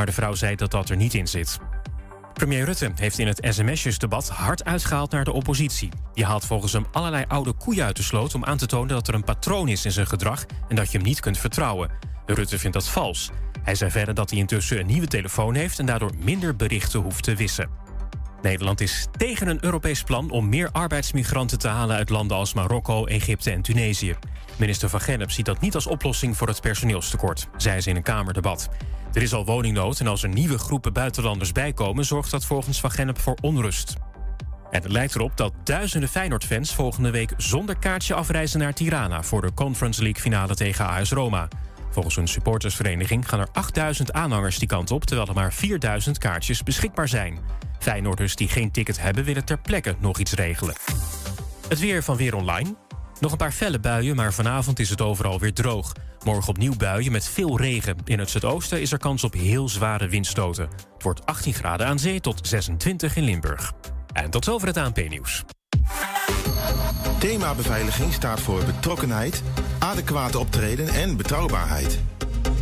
Maar de vrouw zei dat dat er niet in zit. Premier Rutte heeft in het sms'jesdebat hard uitgehaald naar de oppositie. Die haalt volgens hem allerlei oude koeien uit de sloot om aan te tonen dat er een patroon is in zijn gedrag en dat je hem niet kunt vertrouwen. Rutte vindt dat vals. Hij zei verder dat hij intussen een nieuwe telefoon heeft en daardoor minder berichten hoeft te wissen. Nederland is tegen een Europees plan om meer arbeidsmigranten te halen uit landen als Marokko, Egypte en Tunesië. Minister van Gennep ziet dat niet als oplossing voor het personeelstekort, zei ze in een Kamerdebat. Er is al woningnood en als er nieuwe groepen buitenlanders bijkomen, zorgt dat volgens Van Gennep voor onrust. En het lijkt erop dat duizenden Feyenoord-fans volgende week zonder kaartje afreizen naar Tirana voor de Conference League finale tegen AS Roma. Volgens een supportersvereniging gaan er 8000 aanhangers die kant op, terwijl er maar 4000 kaartjes beschikbaar zijn. Feyenoorders die geen ticket hebben, willen ter plekke nog iets regelen. Het weer van Weer Online. Nog een paar felle buien, maar vanavond is het overal weer droog. Morgen opnieuw buien met veel regen. In het zuidoosten is er kans op heel zware windstoten. Het wordt 18 graden aan zee tot 26 in Limburg. En tot zover het ANP-nieuws. Thema beveiliging staat voor betrokkenheid, adequate optreden en betrouwbaarheid.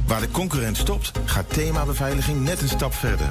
Waar de concurrent stopt, gaat thema beveiliging net een stap verder.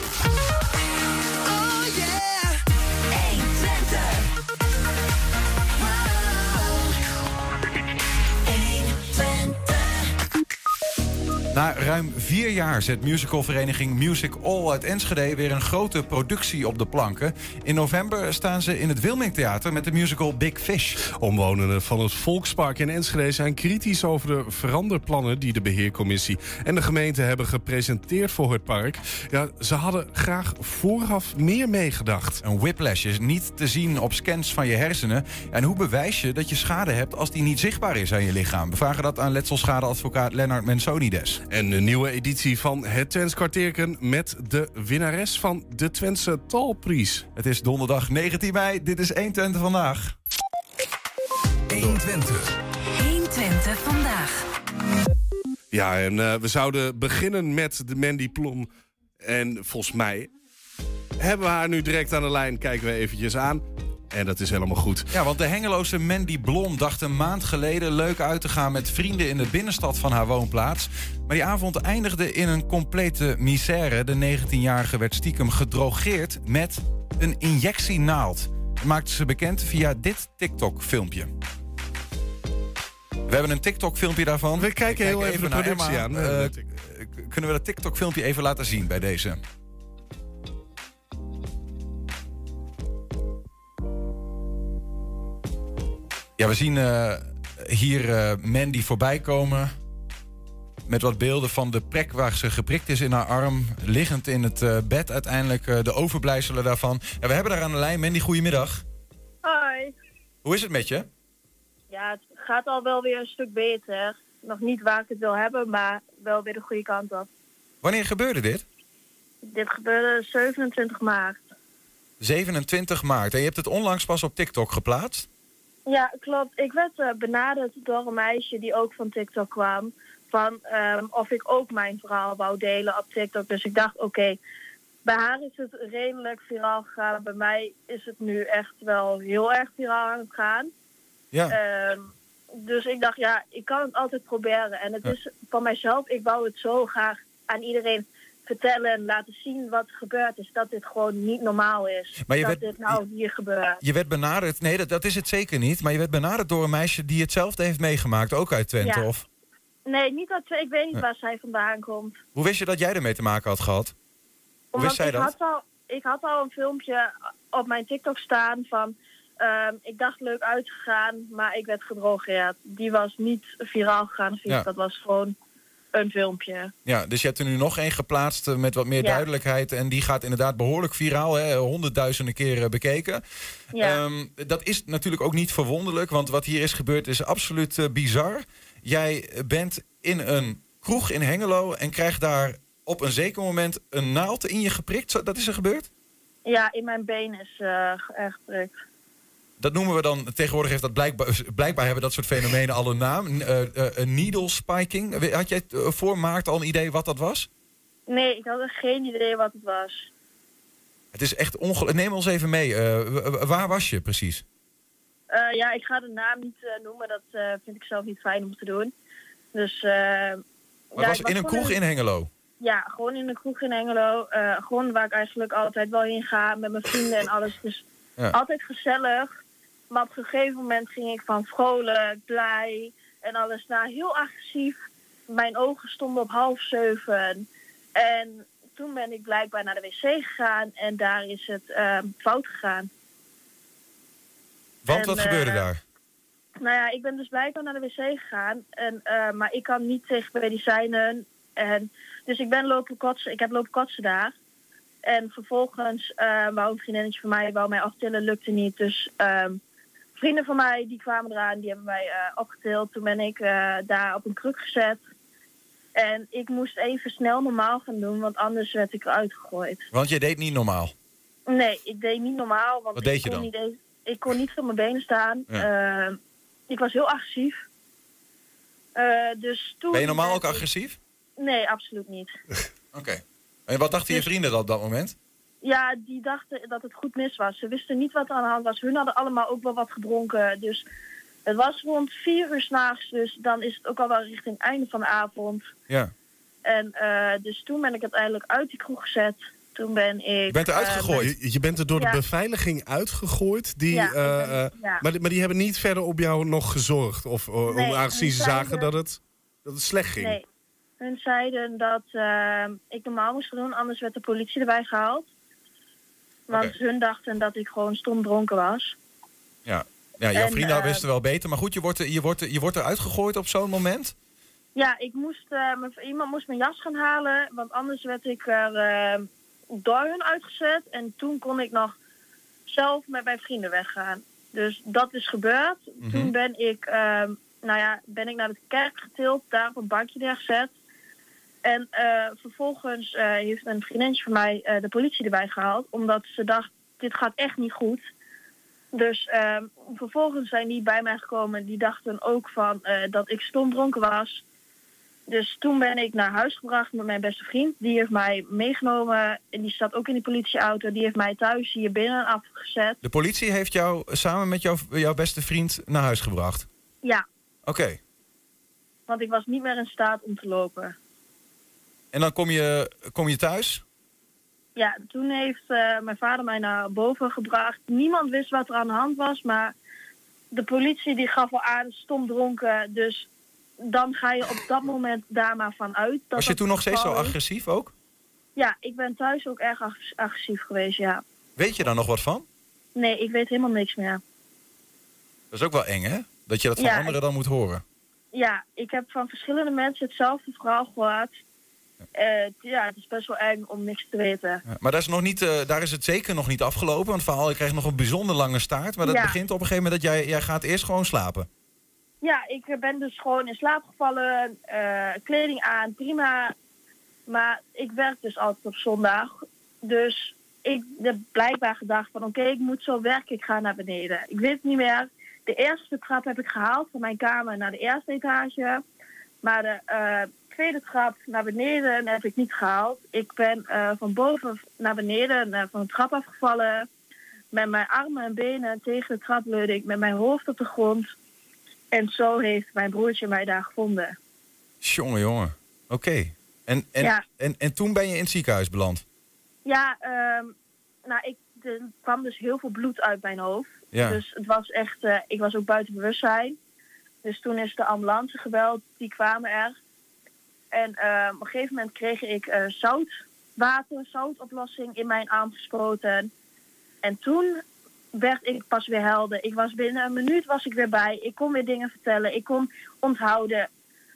Na ruim vier jaar zet musicalvereniging Music All uit Enschede weer een grote productie op de planken. In november staan ze in het Wilmingtheater met de musical Big Fish. Omwonenden van het Volkspark in Enschede zijn kritisch over de veranderplannen die de beheercommissie en de gemeente hebben gepresenteerd voor het park. Ja, ze hadden graag vooraf meer meegedacht. Een whiplash is niet te zien op scans van je hersenen. En hoe bewijs je dat je schade hebt als die niet zichtbaar is aan je lichaam? We vragen dat aan letselschadeadvocaat Lennart Mensonides. En een nieuwe editie van het Twents kwartierken met de winnares van de Twentse Talprijs. Het is donderdag 19 mei. Dit is 120 vandaag. 120. 120 vandaag. Ja, en uh, we zouden beginnen met de Mandy Plom. En volgens mij hebben we haar nu direct aan de lijn. Kijken we eventjes aan. En dat is helemaal goed. Ja, want de Hengeloze Mandy Blom dacht een maand geleden leuk uit te gaan met vrienden in de binnenstad van haar woonplaats. Maar die avond eindigde in een complete misère. De 19-jarige werd stiekem gedrogeerd met een injectienaald. Dat maakte ze bekend via dit TikTok-filmpje. We hebben een TikTok-filmpje daarvan. We kijken heel even, de productie aan. Uh, kunnen we dat TikTok-filmpje even laten zien bij deze? Ja, we zien uh, hier uh, Mandy voorbij komen. Met wat beelden van de plek waar ze geprikt is in haar arm. Liggend in het uh, bed uiteindelijk. de overblijfselen daarvan. Ja, we hebben daar aan de lijn. Mandy, goedemiddag. Hoi. Hoe is het met je? Ja, het gaat al wel weer een stuk beter. Nog niet waar ik het wil hebben, maar wel weer de goede kant op. Wanneer gebeurde dit? Dit gebeurde 27 maart. 27 maart. En je hebt het onlangs pas op TikTok geplaatst? Ja, klopt. Ik werd uh, benaderd door een meisje die ook van TikTok kwam. Van um, of ik ook mijn verhaal wou delen op TikTok. Dus ik dacht, oké, bij haar is het redelijk viraal gegaan. Bij mij is het nu echt wel heel erg viraal aan het gaan. Ja. Um, dus ik dacht, ja, ik kan het altijd proberen. En het is van mijzelf, ik wou het zo graag aan iedereen vertellen en laten zien wat er gebeurd is. Dat dit gewoon niet normaal is. Maar je dat werd, dit nou hier gebeurt. Je werd benaderd, nee dat, dat is het zeker niet. Maar je werd benaderd door een meisje die hetzelfde heeft meegemaakt. Ook uit Twente, Ja. of? Nee, niet dat, ik weet niet waar zij vandaan komt. Hoe wist je dat jij ermee te maken had gehad? Hoe Want wist zij ik dat? Had al, ik had al een filmpje op mijn TikTok staan van... ehm, ik dacht leuk uit te gaan, maar ik werd gedrogeerd. Die was niet viraal gegaan. Ja. dat was gewoon een filmpje. Ja, dus je hebt er nu nog één geplaatst eh, met wat meer Ja. duidelijkheid. En die gaat inderdaad behoorlijk viraal, hè? honderdduizenden keren bekeken. Ja. Ehm, dat is natuurlijk ook niet verwonderlijk, want wat hier is gebeurd is absoluut eh, bizar. Jij bent in een kroeg in Hengelo en krijgt daar op een zeker moment een naald in je geprikt. Dat is er gebeurd? Ja, in mijn been is eh echt drukt. Dat noemen we dan, tegenwoordig heeft dat blijkbaar, blijkbaar hebben dat soort fenomenen al een naam. Eh, eh, een needle spiking. Had jij eh, voor maart al een idee wat dat was? Nee, ik had geen idee wat het was. Het is echt ongelooflijk. Neem ons even mee. Waar was je precies? Ja, ik ga de naam niet noemen. Dat vind ik zelf niet fijn om te doen. Dus... Maar ja, was ik in een kroeg in Hengelo. Ja, gewoon in een kroeg in Hengelo. Gewoon waar ik eigenlijk altijd wel heen ga met mijn vrienden en alles. Dus Ja. altijd gezellig. Maar op een gegeven moment ging ik van vrolijk, blij en alles naar heel agressief. Mijn ogen stonden op half zeven. En toen ben ik blijkbaar naar de wc gegaan en daar is het ehm, fout gegaan. Want En, wat gebeurde eh, daar? Nou ja, ik ben dus blijkbaar naar de wc gegaan. En, eh, maar ik kan niet tegen medicijnen. En, dus ik ben lopen kotsen. Ik heb lopen kotsen daar. En vervolgens eh wou een vriendinnetje van mij wou mij aftillen, lukte niet. Dus ehm, vrienden van mij die kwamen eraan, die hebben mij eh, opgetild. Toen ben ik eh, daar op een kruk gezet. En ik moest even snel normaal gaan doen, want anders werd ik eruit gegooid. Want je deed niet normaal. Nee, ik deed niet normaal. Want Wat deed ik je kon dan? Niet eens- ik kon niet op mijn benen staan. Eh, ik was heel agressief. Eh, dus toen Ben je normaal ook agressief? Nee, absoluut niet. Oké. En wat dachten je Dus- vrienden op dat moment? Ja, die dachten dat het goed mis was. Ze wisten niet wat er aan de hand was. Hun hadden allemaal ook wel wat gedronken. Dus het was rond vier uur s'nachts. Dus dan is het ook al wel richting het einde van de avond. Ja. En eh, dus toen ben ik uiteindelijk uit die kroeg gezet. Toen ben ik... Je bent eruit eh, gegooid. Je, je bent er door Ja. de beveiliging uitgegooid. Die, Ja, eh, ben- ja. maar, die- maar die hebben niet verder op jou nog gezorgd. Of, om, Nee, aangezien ze zagen dat het, dat het slecht ging. Nee. Hun zeiden dat ik normaal moest doen, anders werd de politie erbij gehaald. Want hun dachten dat ik gewoon stom dronken was. Ja. Ja, jouw En, vrienden eh, wisten wel beter. Maar goed, je wordt, er- je wordt, je wordt eruit gegooid op zo'n moment. Ja, ik moest, eh, iemand moest mijn jas gaan halen, want anders werd ik er eh, door hun uitgezet. En toen kon ik nog zelf met mijn vrienden weggaan. Dus dat is gebeurd. Mhm. Toen ben ik, nou ja, ben ik naar de kerk getild, daar op een bankje neergezet. En eh, vervolgens eh, heeft een vriendinnetje van mij eh, de politie erbij gehaald, omdat ze dacht, dit gaat echt niet goed. Dus eh, vervolgens zijn die bij mij gekomen. Die dachten ook van dat ik stom dronken was. Dus toen ben ik naar huis gebracht met mijn beste vriend. Die heeft mij meegenomen. En die zat ook in die politieauto. Die heeft mij thuis hier binnen afgezet. De politie heeft jou samen met jouw, jouw beste vriend naar huis gebracht. Ja, Oké. want ik was niet meer in staat om te lopen. En dan kom je, kom je thuis. Ja, toen heeft eh, mijn vader mij naar boven gebracht. Niemand wist wat er aan de hand was. Maar de politie die gaf al aan stom dronken. Dus dan ga je op dat moment daar maar van uit. dat Was je toen nog steeds zo agressief ook? Ja, ik ben thuis ook erg ag- agressief geweest, ja. Weet je daar nog wat van? Nee, ik weet helemaal niks meer. Dat is ook wel eng, hè? Dat je dat van Ja, anderen dan moet horen. Ja, ik heb van verschillende mensen hetzelfde verhaal gehoord. Eh, ja, het is best wel eng om niks te weten. Ja, Maar daar is, nog niet, eh, daar is het zeker nog niet afgelopen. Want het verhaal kreeg nog een bijzonder lange staart. Maar dat Ja. begint op een gegeven moment dat jij, jij gaat eerst gewoon slapen. Ja, ik ben dus gewoon in slaap gevallen, eh, kleding aan, prima. Maar ik werk dus altijd op zondag. Dus ik heb blijkbaar gedacht van oké, ik moet zo werken, ik ga naar beneden. Ik weet het niet meer. De eerste trap heb ik gehaald van mijn kamer naar de eerste etage. Maar de tweede trap naar beneden heb ik niet gehaald. Ik ben eh, van boven naar beneden eh, van de trap afgevallen. Met mijn armen en benen tegen de trapleuning, met mijn hoofd op de grond. En zo heeft mijn broertje mij daar gevonden. Jongen, jongen. Oké. En, en, Ja. en, en toen ben je in het ziekenhuis beland. Ja, ehm, nou, ik, er kwam dus heel veel bloed uit mijn hoofd. Ja. Dus het was echt, eh, ik was ook buiten bewustzijn. Dus toen is de ambulance gebeld, die kwamen er. En eh, op een gegeven moment kreeg ik eh, zoutwater, zoutoplossing in mijn arm gespoten. En toen werd ik pas weer helder. Ik was binnen een minuut was ik weer bij. Ik kon weer dingen vertellen. Ik kon onthouden.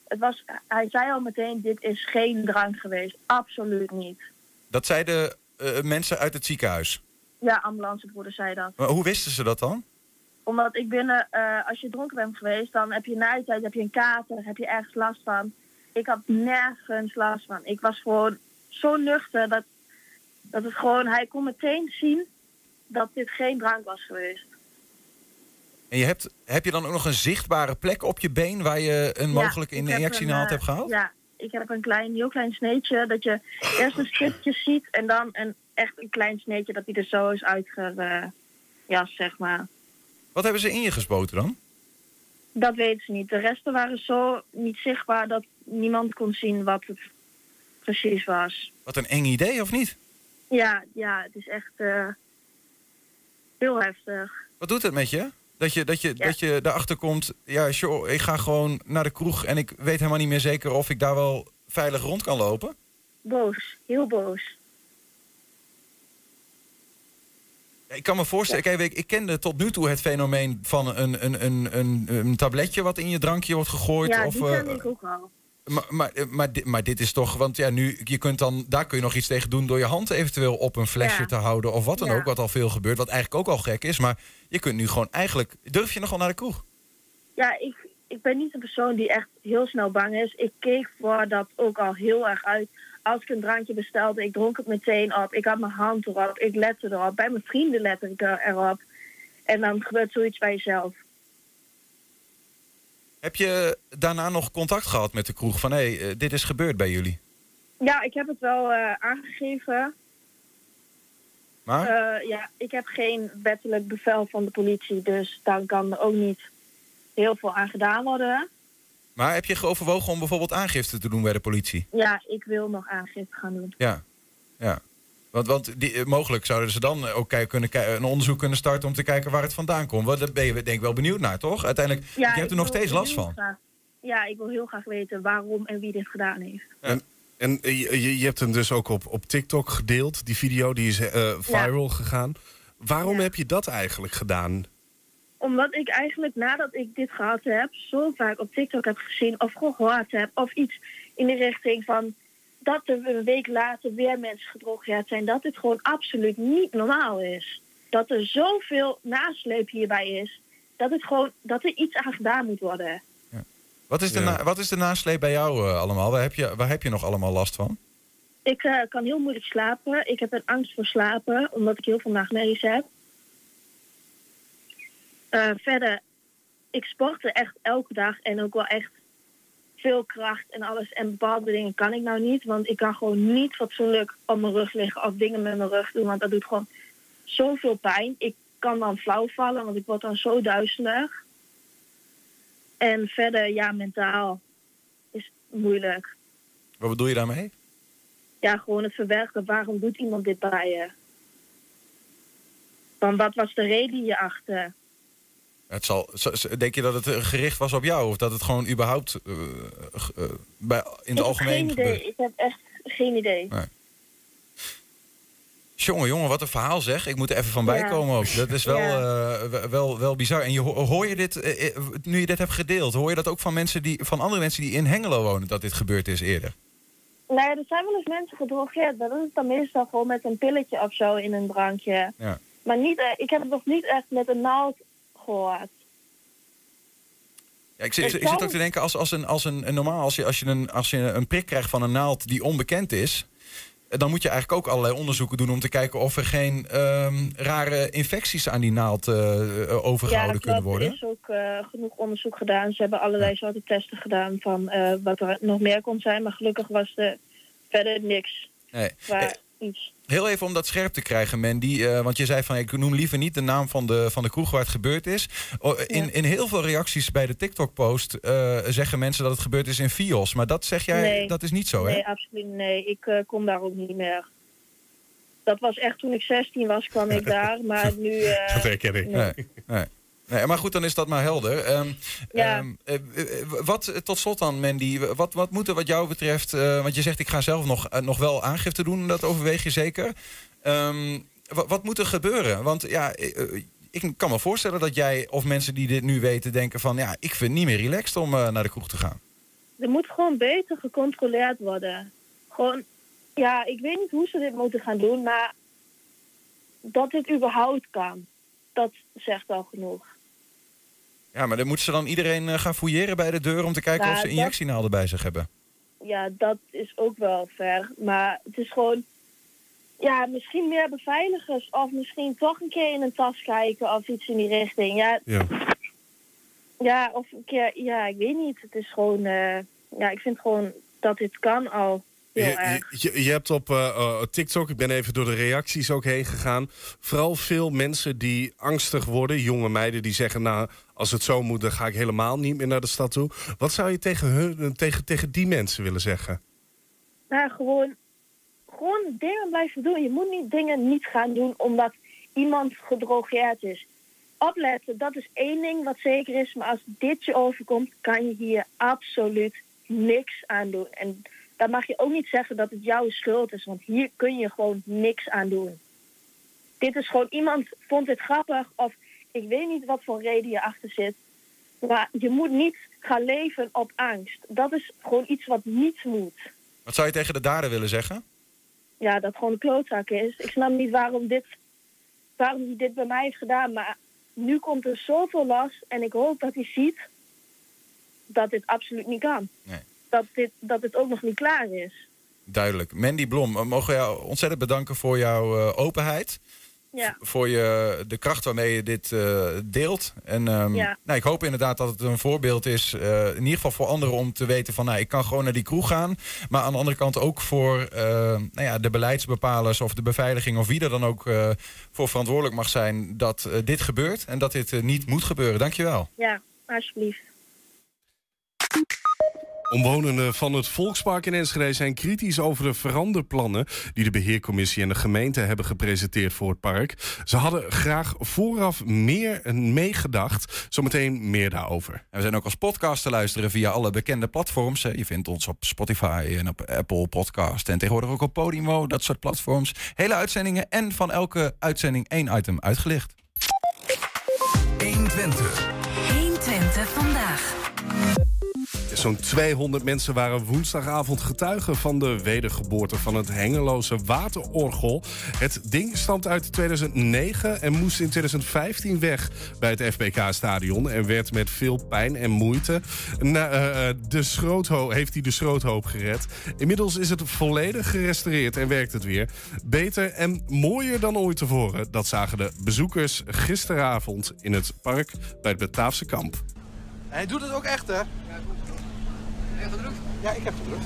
Het was, hij zei al meteen, dit is geen drank geweest. Absoluut niet. Dat zeiden eh, mensen uit het ziekenhuis. Ja, ambulancebroeder zei dat. Maar hoe wisten ze dat dan? Omdat ik binnen, eh, als je dronken bent geweest, dan heb je na tijd heb je een kater, heb je ergens last van. Ik had nergens last van. Ik was gewoon zo nuchter dat, dat het gewoon, hij kon meteen zien dat dit geen drank was geweest. En je hebt, heb je dan ook nog een zichtbare plek op je been waar je een Ja, mogelijke ik heb injectienaald een, hebt eh, gehaald? Ja, ik heb een klein, heel klein sneetje. Dat je eerst een stipje ziet en dan een, echt een klein sneetje dat hij er zo is uitgejast, zeg maar. Wat hebben ze in je gespoten dan? Dat weten ze niet. De resten waren zo niet zichtbaar dat niemand kon zien wat het precies was. Wat een eng idee, of niet? Ja, ja het is echt eh, heel heftig. Wat doet het met je? Dat je, dat je, Ja. dat je erachter komt, ja, sure, ik ga gewoon naar de kroeg en ik weet helemaal niet meer zeker of ik daar wel veilig rond kan lopen. Boos, heel boos. Ja, Ik kan me voorstellen, kijk, ik, ik kende tot nu toe het fenomeen van een, een, een, een, een tabletje wat in je drankje wordt gegooid. Ja, of, die eh, ken ik ook al. maar, maar, maar, dit, maar dit is toch, want ja, nu, je kunt dan, daar kun je nog iets tegen doen door je hand eventueel op een flesje Ja. te houden of wat dan Ja. ook, wat al veel gebeurt, wat eigenlijk ook al gek is. Maar je kunt nu gewoon eigenlijk, durf je nog wel naar de kroeg? Ja, ik, ik ben niet een persoon die echt heel snel bang is. Ik keek voor dat ook al heel erg uit. Als ik een drankje bestelde, ik dronk het meteen op. Ik had mijn hand erop, ik lette erop. Bij mijn vrienden lette ik er- erop. En dan gebeurt zoiets bij jezelf. Heb je daarna nog contact gehad met de kroeg van, hé, hey, eh, dit is gebeurd bij jullie? Ja, ik heb het wel eh, aangegeven. Maar? Eh, ja, ik heb geen wettelijk bevel van de politie. Dus dan kan er ook niet heel veel aan gedaan worden. Maar heb je overwogen om bijvoorbeeld aangifte te doen bij de politie? Ja, ik wil nog aangifte gaan doen. Ja, ja. Want, want die, eh, mogelijk zouden ze dan ook kijk- kunnen, een onderzoek kunnen starten om te kijken waar het vandaan komt. Want daar ben je denk ik wel benieuwd naar, toch? Uiteindelijk, Ja, je hebt er nog steeds last van. graag- ja, ik wil heel graag weten waarom en wie dit gedaan heeft. En eh, je, hebt hem dus ook op, op TikTok gedeeld, die video, die is eh, viral gegaan. Waarom Ja. heb je dat eigenlijk gedaan? Omdat ik eigenlijk nadat ik dit gehad heb, zo vaak op TikTok heb gezien of gehoord heb, of iets in de richting van dat er een week later weer mensen gedrogeerd zijn, dat dit gewoon absoluut niet normaal is. Dat er zoveel nasleep hierbij is, dat, het gewoon, dat er iets aan gedaan moet worden. Wat is de, Ja. na- wat is de nasleep bij jou eh, allemaal? Waar heb, je, waar heb je nog allemaal last van? Ik eh, kan heel moeilijk slapen. Ik heb een angst voor slapen, omdat ik heel veel nachtmerries heb. Eh, verder, ik sportte echt elke dag en ook wel echt veel kracht en alles. En bepaalde dingen kan ik nou niet, want ik kan gewoon niet fatsoenlijk op mijn rug liggen of dingen met mijn rug doen, want dat doet gewoon zoveel pijn. Ik kan dan flauw vallen, want ik word dan zo duizelig. En verder, ja, mentaal is moeilijk Wat bedoel je daarmee? ja, gewoon het verwerken. Waarom doet iemand dit bij je? Van wat was de reden hierachter? Het zal, denk je dat het gericht was op jou? Of dat het gewoon überhaupt g- eh, bij, in het ik heb geen idee. gebeurt? Ik heb echt geen idee. Jongen, jongen, wat een verhaal zeg. Ik moet er even van Ja. bijkomen ook. Dat is wel, Ja. eh, wel- wel, bizar. En je, hoor je dit, nu je dit hebt gedeeld, hoor je dat ook van, mensen die, van andere mensen die in Hengelo wonen, dat dit gebeurd is eerder? Nou ja, er zijn wel eens mensen gedrogeerd, dat is dan meestal gewoon met een pilletje of zo in een drankje. Ja. Maar niet, ik heb het nog niet echt met een naald gehoord. Ja, ik, zit, ik ook te denken, als, als, een, als een, een normaal, als je, als, je een, als je een prik krijgt van een naald die onbekend is, eh, dan moet je eigenlijk ook allerlei onderzoeken doen om te kijken of er geen ehm, rare infecties aan die naald eh, eh, overgehouden ja, kunnen worden. Er is ook genoeg onderzoek gedaan. Ze hebben allerlei soorten testen gedaan van wat er nog meer kon zijn. Maar gelukkig was er verder niks Nee. Eh, iets. Heel even om dat scherp te krijgen, Mandy. eh, want je zei van ik noem liever niet de naam van de, van de kroeg waar het gebeurd is. Oh, in, in heel veel reacties bij de TikTok-post eh, zeggen mensen dat het gebeurd is in Fios. Maar dat zeg jij, Nee. dat is niet zo, hè? Nee, absoluut nee. Ik eh, kom daar ook niet meer. Dat was echt toen ik 16 was, kwam ik daar. Maar nu... Dat herken ik. nee. Nee, nee. Maar goed, dan is dat maar helder. Ehm, Ja. ehm, eh, eh, wat, eh, tot slot dan, Mandy, wat, wat moet er wat jou betreft... want je zegt, ik ga zelf nog, nog wel aangifte doen, dat overweeg je zeker. Ehm, wat, wat moet er gebeuren? Want ja, ik kan me voorstellen dat jij of mensen die dit nu weten denken van... ja, ik vind het niet meer relaxed om naar de kroeg te gaan. Er moet gewoon beter gecontroleerd worden. Gewoon, ja, ik weet niet hoe ze dit moeten gaan doen, maar dat dit überhaupt kan, dat zegt al genoeg. Ja, maar dan moeten ze dan iedereen eh, gaan fouilleren bij de deur... om te kijken of ze dat- injectienaalden bij zich hebben. Ja, dat is ook wel ver. Maar het is gewoon, ja, misschien meer beveiligers of misschien toch een keer in een tas kijken of iets in die richting. Ja, Ja. Ja, of een keer, ja, ik weet niet. Het is gewoon, eh, ja, ik vind gewoon dat dit kan al Je, je, je hebt op eh, eh, TikTok, ik ben even door de reacties ook heen gegaan. Vooral veel mensen die angstig worden. Jonge meiden die zeggen, nou, als het zo moet, dan ga ik helemaal niet meer naar de stad toe. Wat zou je tegen, hun, tegen, tegen die mensen willen zeggen? Nou, gewoon, gewoon dingen blijven doen. Je moet niet dingen niet gaan doen omdat iemand gedrogeerd is. Opletten, dat is één ding wat zeker is. Maar als dit je overkomt, kan je hier absoluut niks aan doen. En dan mag je ook niet zeggen dat het jouw schuld is. Want hier kun je gewoon niks aan doen. Dit is gewoon, iemand vond het grappig of ik weet niet wat voor reden je achter zit. Maar je moet niet gaan leven op angst. Dat is gewoon iets wat niet moet. Wat zou je tegen de dader willen zeggen? ja, dat gewoon een klootzak is. Ik snap niet waarom dit, waarom hij dit bij mij heeft gedaan. Maar nu komt er zoveel last. En ik hoop dat hij ziet dat dit absoluut niet kan. Nee. Dat, dit, dat het ook nog niet klaar is. Duidelijk. Mandy Blom, we mogen jou ontzettend bedanken voor jouw eh, openheid. Ja, Voor je, de kracht waarmee je dit eh, deelt. En Ja. nou, ik hoop inderdaad dat het een voorbeeld is. eh, in ieder geval voor anderen om te weten van... Nou, ik kan gewoon naar die kroeg gaan. Maar aan de andere kant ook voor nou ja, de beleidsbepalers... of de beveiliging of wie er dan ook voor verantwoordelijk mag zijn... dat dit gebeurt en dat dit niet moet gebeuren. Dankjewel. ja, alsjeblieft. Omwonenden van het Volkspark in Enschede zijn kritisch over de veranderplannen die de beheercommissie en de gemeente hebben gepresenteerd voor het park. Ze hadden graag vooraf meer meegedacht. Zometeen meer daarover. En we zijn ook als podcast te luisteren via alle bekende platforms. Je vindt ons op Spotify en op Apple Podcast. En tegenwoordig ook op Podimo, dat soort platforms. Hele uitzendingen en van elke uitzending één item uitgelicht. 120. 120 vandaag. Zo'n 200 mensen waren woensdagavond getuigen van de wedergeboorte van het Hengeloze waterorgel. Het ding stamt uit 2009 en moest in 2015 weg bij het FBK-stadion en werd met veel pijn en moeite. Na, eh, eh, de heeft hij de schroothoop gered. Inmiddels is het volledig gerestaureerd en werkt het weer. Beter en mooier dan ooit tevoren. Dat zagen de bezoekers gisteravond in het park bij het Bataafse kamp. Hij doet het ook echt, hè? Ja, ik heb gedrukt.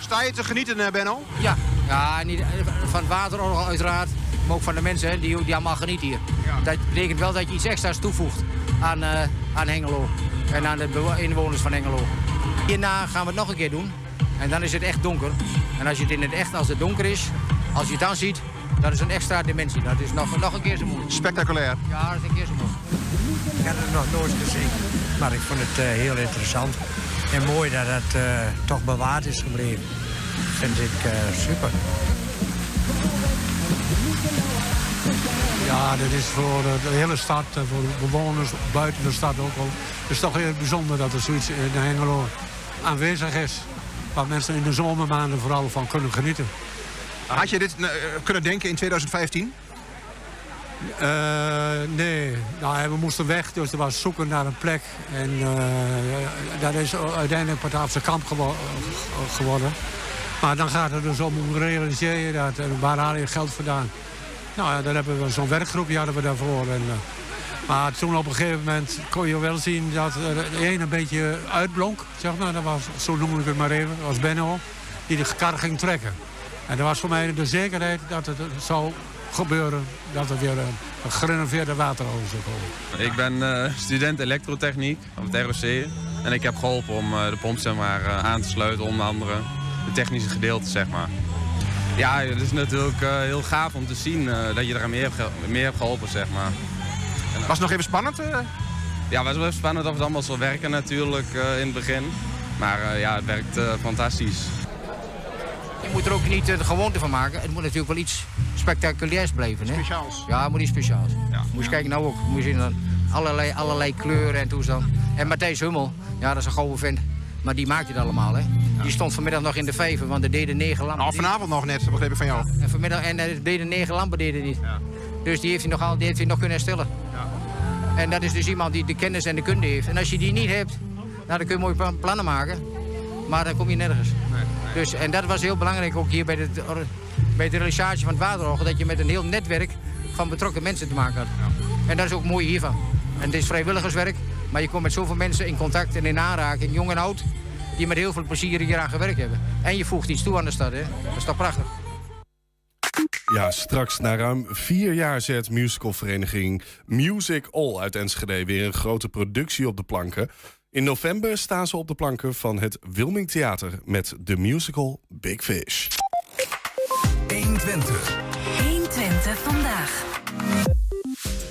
Sta je te genieten, eh, Benno? Ja, ja niet, van het waterorgel uiteraard, maar ook van de mensen hè, die, die allemaal genieten hier. Dat betekent wel dat je iets extra's toevoegt aan, eh, aan Hengelo en aan de inwoners van Hengelo. Hierna gaan we het nog een keer doen en dan is het echt donker. En als je het in het echt, als het donker is, als je het dan ziet, dat is een extra dimensie. Dat is nog, nog een keer zo mooi. Spectaculair. Ja, dat is een keer zo mooi. Ik had het nog nooit gezien, maar ik vond het eh, heel interessant. En mooi dat het eh, toch bewaard is gebleven. Vind ik eh, super. Ja, dat is voor eh, de hele stad, en voor de bewoners buiten de stad ook al. Het is toch heel bijzonder dat er zoiets in Hengelo aanwezig is. Waar mensen in de zomermaanden vooral van kunnen genieten. Had je dit eh, kunnen denken in 2015? Eh, nee, nou, we moesten weg, dus er was zoeken naar een plek. En eh, dat is uiteindelijk Bataafse kamp gewo- eh, geworden. Maar dan gaat het dus om hoe realiseer je dat en waar haal je geld vandaan. Nou dan hebben we zo'n werkgroepje hadden we daarvoor. En, eh, maar toen op een gegeven moment kon je wel zien dat er de ene een beetje uitblonk. Zeg maar. dat was, zo noem ik het maar even, was Benno, die de kar ging trekken. En dat was voor mij de zekerheid dat het zou gebeuren, dat er weer een, een gerenoveerde wateroven zou komen. Ik ben eh, student elektrotechniek op het ROC. En ik heb geholpen om eh, de pomp zeg maar, eh, aan te sluiten, onder andere. De technische gedeelte, zeg maar. Ja, het is natuurlijk eh, heel gaaf om te zien eh, dat je eraan meer hebt, hebt geholpen, zeg maar. Was het nog even spannend? eh? Ja, het was wel even spannend of het allemaal zal werken natuurlijk eh, in het begin. Maar eh, ja, het werkt eh, fantastisch. Je moet er ook niet de gewoonte van maken. Het moet natuurlijk wel iets spectaculairs blijven. Hè? Speciaals. Ja, het moet iets speciaals. Moet je kijken nou ook. Moet je zien dan allerlei, allerlei kleuren en toestand. En Matthijs Hummel, ja, dat is een gouden vent. Maar die maakt het allemaal, hè. Die stond vanmiddag nog in de vijver, want er deden negen lampen. Nou, vanavond nog net, begreep ik van jou. En vanmiddag en er deden negen lampen deden niet. Dus die heeft hij nog, al, die heeft hij nog kunnen herstellen. En dat is dus iemand die de kennis en de kunde heeft. En als je die niet hebt, nou, dan kun je mooie plan- plannen maken. Maar dan kom je nergens. Dus, en dat was heel belangrijk ook hier bij de, bij de realisatie van het waterorgel. Dat je met een heel netwerk van betrokken mensen te maken had. En dat is ook mooi hiervan. En het is vrijwilligerswerk. Maar je komt met zoveel mensen in contact en in aanraking, jong en oud. Die met heel veel plezier hier aan gewerkt hebben. En je voegt iets toe aan de stad. Hè? Dat is toch prachtig. Ja, straks na ruim vier jaar zet musicalvereniging Music All uit Enschede weer een grote productie op de planken. In november staan ze op de planken van het Wilming Theater met de musical Big Fish. 120. 120 vandaag.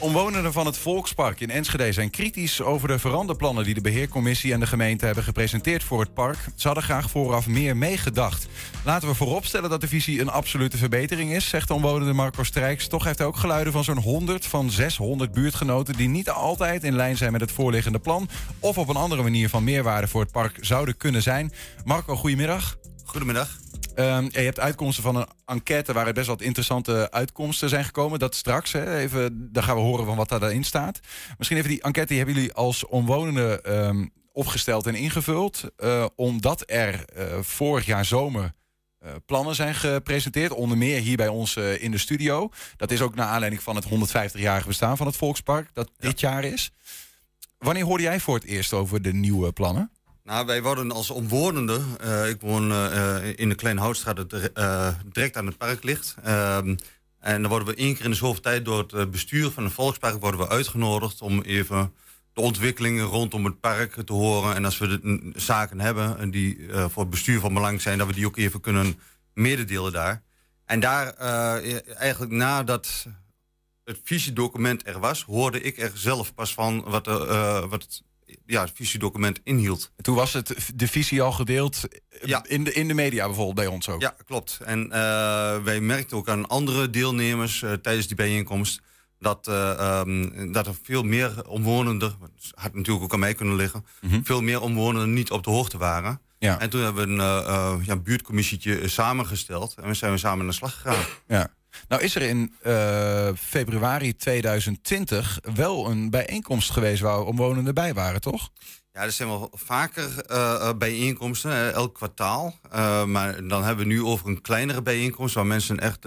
Omwonenden van het Volkspark in Enschede zijn kritisch over de veranderplannen die de beheercommissie en de gemeente hebben gepresenteerd voor het park. Ze hadden graag vooraf meer meegedacht. Laten we vooropstellen dat de visie een absolute verbetering is, zegt de omwonende Marco Strijks. Toch heeft hij ook geluiden van zo'n 100 van 600 buurtgenoten die niet altijd in lijn zijn met het voorliggende plan of op een andere manier van meerwaarde voor het park zouden kunnen zijn. Marco, goedemiddag. Goedemiddag. Ehm, je hebt uitkomsten van een enquête waaruit best wat interessante uitkomsten zijn gekomen. Dat straks, hè, even, dan gaan we horen van wat daarin staat. Misschien even die enquête die hebben jullie als omwonenden ehm, opgesteld en ingevuld. eh, omdat er eh, vorig jaar zomer eh, plannen zijn gepresenteerd. Onder meer hier bij ons in de studio. Dat is ook naar aanleiding van het 150-jarige bestaan van het Volkspark. Dat dit jaar is. Wanneer hoorde jij voor het eerst over de nieuwe plannen? Nou, wij worden als omwonende, eh, ik woon eh, in de Kleine Houtstraat, dat direct aan het park ligt. Ehm, en dan worden we één keer in de zoveel tijd door het bestuur van het Volkspark worden we uitgenodigd om even de ontwikkelingen rondom het park te horen. En als we zaken hebben en die voor het bestuur van belang zijn, dat we die ook even kunnen mededelen daar. En daar, eh, eigenlijk nadat het visiedocument er was, hoorde ik er zelf pas van wat, wat ja, het visiedocument inhield. Toen was het, de visie al gedeeld in, de, in de media bijvoorbeeld bij ons ook. Ja, klopt. En eh, wij merkten ook aan andere deelnemers eh, tijdens die bijeenkomst... Dat, eh, ehm, dat er veel meer omwonenden, het had natuurlijk ook aan mij kunnen liggen... veel meer omwonenden niet op de hoogte waren. Ja. En toen hebben we een eh, eh, ja, buurtcommissietje samengesteld... en we zijn we samen aan de slag gegaan. Ja. Nou is er in eh, februari 2020 wel een bijeenkomst geweest waar omwonenden bij waren, toch? Ja, er zijn wel vaker eh, eh, bijeenkomsten, elk kwartaal. Maar dan hebben we nu over een kleinere bijeenkomst... waar mensen echt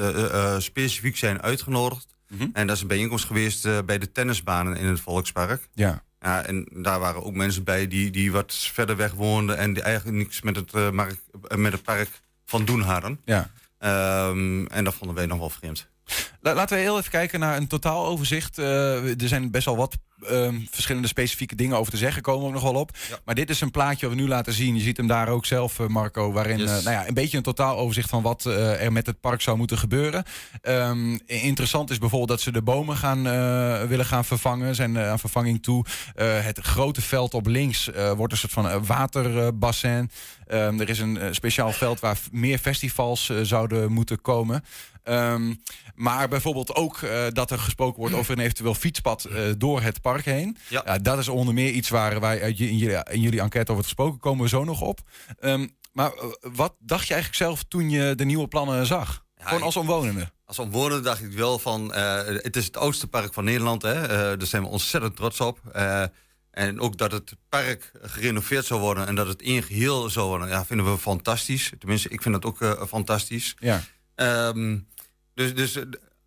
specifiek zijn uitgenodigd. En dat is een bijeenkomst geweest bij de tennisbanen in het Volkspark. Ja. Ja, en daar waren ook mensen bij die, die wat verder weg woonden... en die eigenlijk niks met het, mark- met het park van doen hadden. Ja. Ehm, en dat vonden wij nog wel vreemd. La- laten we heel even kijken naar een totaaloverzicht. Eh, er zijn best wel wat ehm, verschillende specifieke dingen over te zeggen, komen we ook nog wel op. Maar dit is een plaatje wat we nu laten zien. Je ziet hem daar ook zelf, eh, Marco, waarin Yes. eh, nou ja, een beetje een totaaloverzicht van wat er met het park zou moeten gebeuren. Ehm, interessant is bijvoorbeeld dat ze de bomen gaan, willen gaan vervangen, zijn aan vervanging toe. Het grote veld op links wordt een soort van waterbassin. Ehm, er is een speciaal veld waar meer festivals zouden moeten komen. Ehm, maar bijvoorbeeld ook eh, dat er gesproken wordt over een eventueel fietspad eh, door het park heen. Ja. dat is onder meer iets waar wij in jullie, in jullie enquête over gesproken. Komen we zo nog op. Ehm, maar eh, wat dacht je eigenlijk zelf toen je de nieuwe plannen zag? Gewoon als omwonende. Als omwonende dacht ik wel van... het is het oudste park van Nederland. Hè? Daar zijn we ontzettend trots op. En ook dat het park gerenoveerd zou worden... en dat het één geheel zou worden, ja, vinden we fantastisch. Tenminste, ik vind dat ook fantastisch. Ja. Ehm, dus dus eh,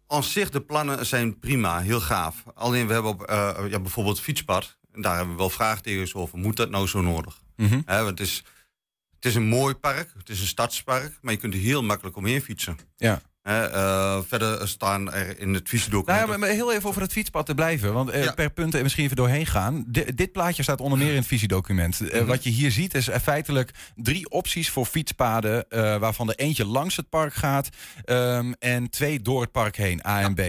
aan zich, de plannen zijn prima, heel gaaf. Alleen we hebben op, eh, ja, bijvoorbeeld fietspad... en daar hebben we wel vraagtekens over. Moet dat nou zo nodig? Mhm. Want het is, het is een mooi park, het is een stadspark... maar je kunt er heel makkelijk omheen fietsen. Ja. Hè, eh, verder staan er in het visiedocument... Nou ja, maar- heel even over het fietspad te blijven. Want eh, per punt er misschien even doorheen gaan. Di- dit plaatje staat onder meer in het visiedocument. Eh, Mhm. Wat je hier ziet is feitelijk drie opties voor fietspaden. waarvan er eentje langs het park gaat. ehm, en twee door het park heen, A en B.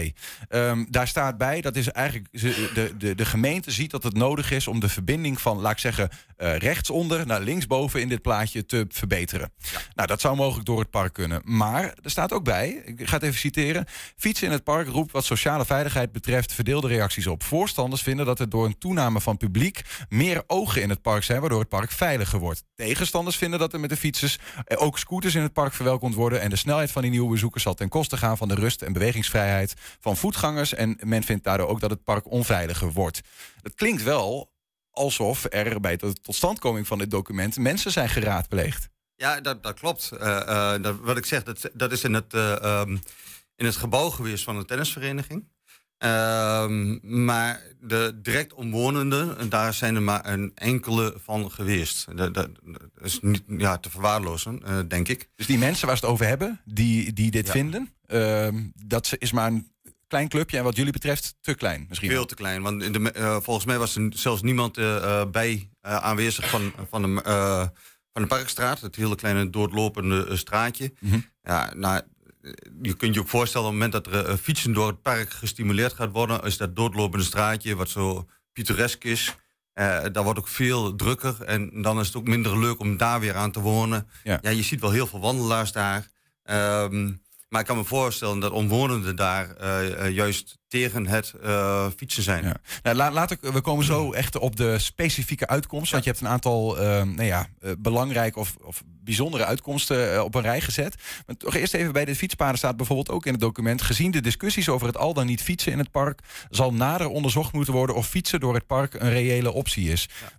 Ehm, daar staat bij, dat is eigenlijk. De, de, de gemeente ziet dat het nodig is om de verbinding van, laat ik zeggen, rechtsonder naar linksboven in dit plaatje te verbeteren. Nou, dat zou mogelijk door het park kunnen. Maar er staat ook bij, Ik ga het even citeren. Fietsen in het park roept wat sociale veiligheid betreft verdeelde reacties op. Voorstanders vinden dat er door een toename van publiek meer ogen in het park zijn, waardoor het park veiliger wordt. Tegenstanders vinden dat er met de fietsers ook scooters in het park verwelkomd worden en de snelheid van die nieuwe bezoekers zal ten koste gaan van de rust en bewegingsvrijheid van voetgangers en men vindt daardoor ook dat het park onveiliger wordt. Het klinkt wel alsof er bij de totstandkoming van dit document mensen zijn geraadpleegd. Ja, dat, dat klopt. Eh, eh, dat, wat ik zeg, dat, dat is in het, ehm, in het gebouw geweest van de tennisvereniging. Ehm, maar de direct omwonenden, daar zijn er maar een enkele van geweest. Dat, dat is niet ja, te verwaarlozen, denk ik. Dus die mensen waar ze het over hebben, die, die dit Ja. vinden, ehm, dat is maar een klein clubje en wat jullie betreft te klein misschien. Veel te klein. Want in de, volgens mij was er zelfs niemand bij aanwezig van, van, de, van de Parkstraat. Het hele kleine doorlopende eh, straatje. Mhm. Ja, nou, eh, je kunt je ook voorstellen op het moment dat er eh, fietsen door het park gestimuleerd gaat worden, is dat doorlopende straatje wat zo pittoresk is. eh daar wordt ook veel drukker en dan is het ook minder leuk om daar weer aan te wonen. Ja. je ziet wel heel veel wandelaars daar. Ehm, maar ik kan me voorstellen dat omwonenden daar eh, eh, juist tegen het eh, fietsen zijn. Ja. Nou, la- laat ik, we komen zo echt op de specifieke uitkomst. Want je hebt een aantal nou ja, belangrijke of, of bijzondere uitkomsten op een rij gezet. Maar toch eerst even bij de fietspaden staat bijvoorbeeld ook in het document... gezien de discussies over het al dan niet fietsen in het park... zal nader onderzocht moeten worden of fietsen door het park een reële optie is. Ehm,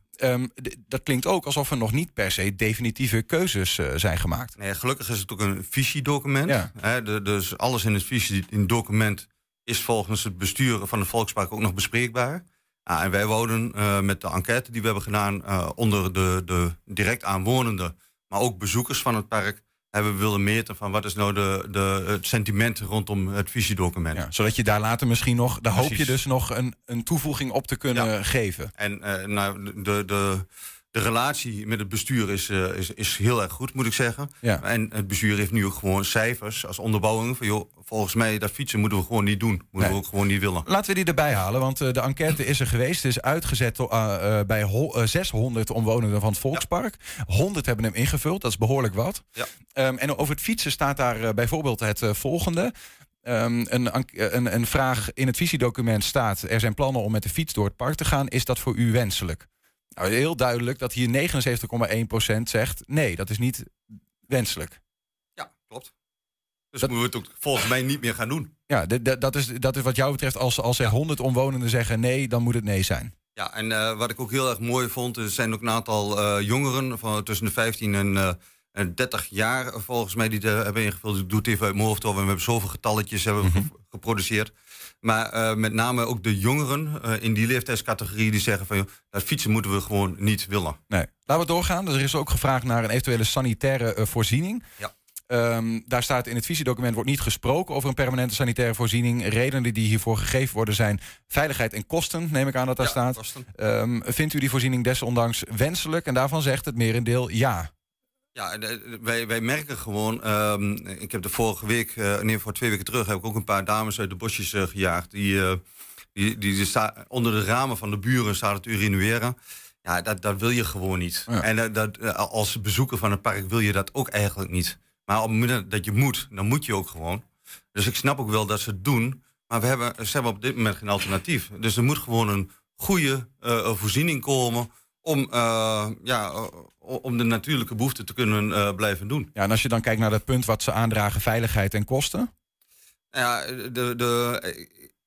d- dat klinkt ook alsof er nog niet per se definitieve keuzes eh, zijn gemaakt. Nee, gelukkig is het ook een visiedocument. Ja. Hè, de- dus alles in het visie, in het document is volgens het bestuur van het Volkspark ook nog bespreekbaar. Ah, en wij wouden eh, met de enquête die we hebben gedaan eh, onder de, de direct aanwonenden, maar ook bezoekers van het park, hebben we willen meten van wat is nou de, de, het sentiment rondom het visiedocument. Ja, zodat je daar later misschien nog, daar hoop je dus nog een, een toevoeging op te kunnen geven. En eh, nou, de, de, de relatie met het bestuur is, eh, is, is heel erg goed, moet ik zeggen. Ja. En het bestuur heeft nu ook gewoon cijfers als onderbouwing. Van, joh, volgens mij, dat fietsen moeten we gewoon niet doen. Moeten Nee. we ook gewoon niet willen. Laten we die erbij halen, want eh, de enquête is er geweest. Het is uitgezet eh, bij hol- eh, 600 omwonenden van het Volkspark. 100 hebben hem ingevuld, dat is behoorlijk wat. Ja. Ehm, en over het fietsen staat daar bijvoorbeeld het volgende. Ehm, een, een, een vraag in het visiedocument staat... er zijn plannen om met de fiets door het park te gaan. Is dat voor u wenselijk? Nou, heel duidelijk dat hier 79,1% zegt... nee, dat is niet wenselijk. Ja, klopt. Dus moeten we het ook volgens mij niet meer gaan doen. Ja, dat, is, dat is wat jou betreft, als, als er 100 omwonenden zeggen nee... dan moet het nee zijn. Ja, en eh, wat ik ook heel erg mooi vond, er zijn ook een aantal eh, jongeren van tussen de 15 en, eh, en 30 jaar volgens mij die er hebben ingevuld. Ik doe het even uit mijn hoofd, we hebben zoveel getalletjes hebben ge- geproduceerd. Maar eh, met name ook de jongeren eh, in die leeftijdscategorie die zeggen van joh, dat fietsen moeten we gewoon niet willen. Nee. Laten we doorgaan. Dus er is ook gevraagd naar een eventuele sanitaire eh, voorziening. Ja. Ehm, daar staat in het visiedocument wordt niet gesproken over een permanente sanitaire voorziening. Redenen die hiervoor gegeven worden zijn veiligheid en kosten, neem ik aan dat daar Ja, staat. Ehm, vindt u die voorziening desondanks wenselijk? En daarvan zegt het merendeel ja. Ja, eh, wij, wij merken gewoon. ehm, ik heb de vorige week, eh ieder geval twee weken terug, heb ik ook een paar dames uit de bosjes eh, gejaagd. Die, die, die, die sta- onder de ramen van de buren zaten te urineren. Ja, dat, dat wil je gewoon niet. Ja. En dat, als bezoeker van het park wil je dat ook eigenlijk niet. Maar op het moment dat je moet, dan moet je ook gewoon. Dus ik snap ook wel dat ze het doen. Maar we hebben, ze hebben op dit moment geen alternatief. Dus er moet gewoon een goede voorziening komen om, eh, ja, om de natuurlijke behoeften te kunnen eh, blijven doen. ja. En als je dan kijkt naar dat punt wat ze aandragen, veiligheid en kosten. Ja, de, de,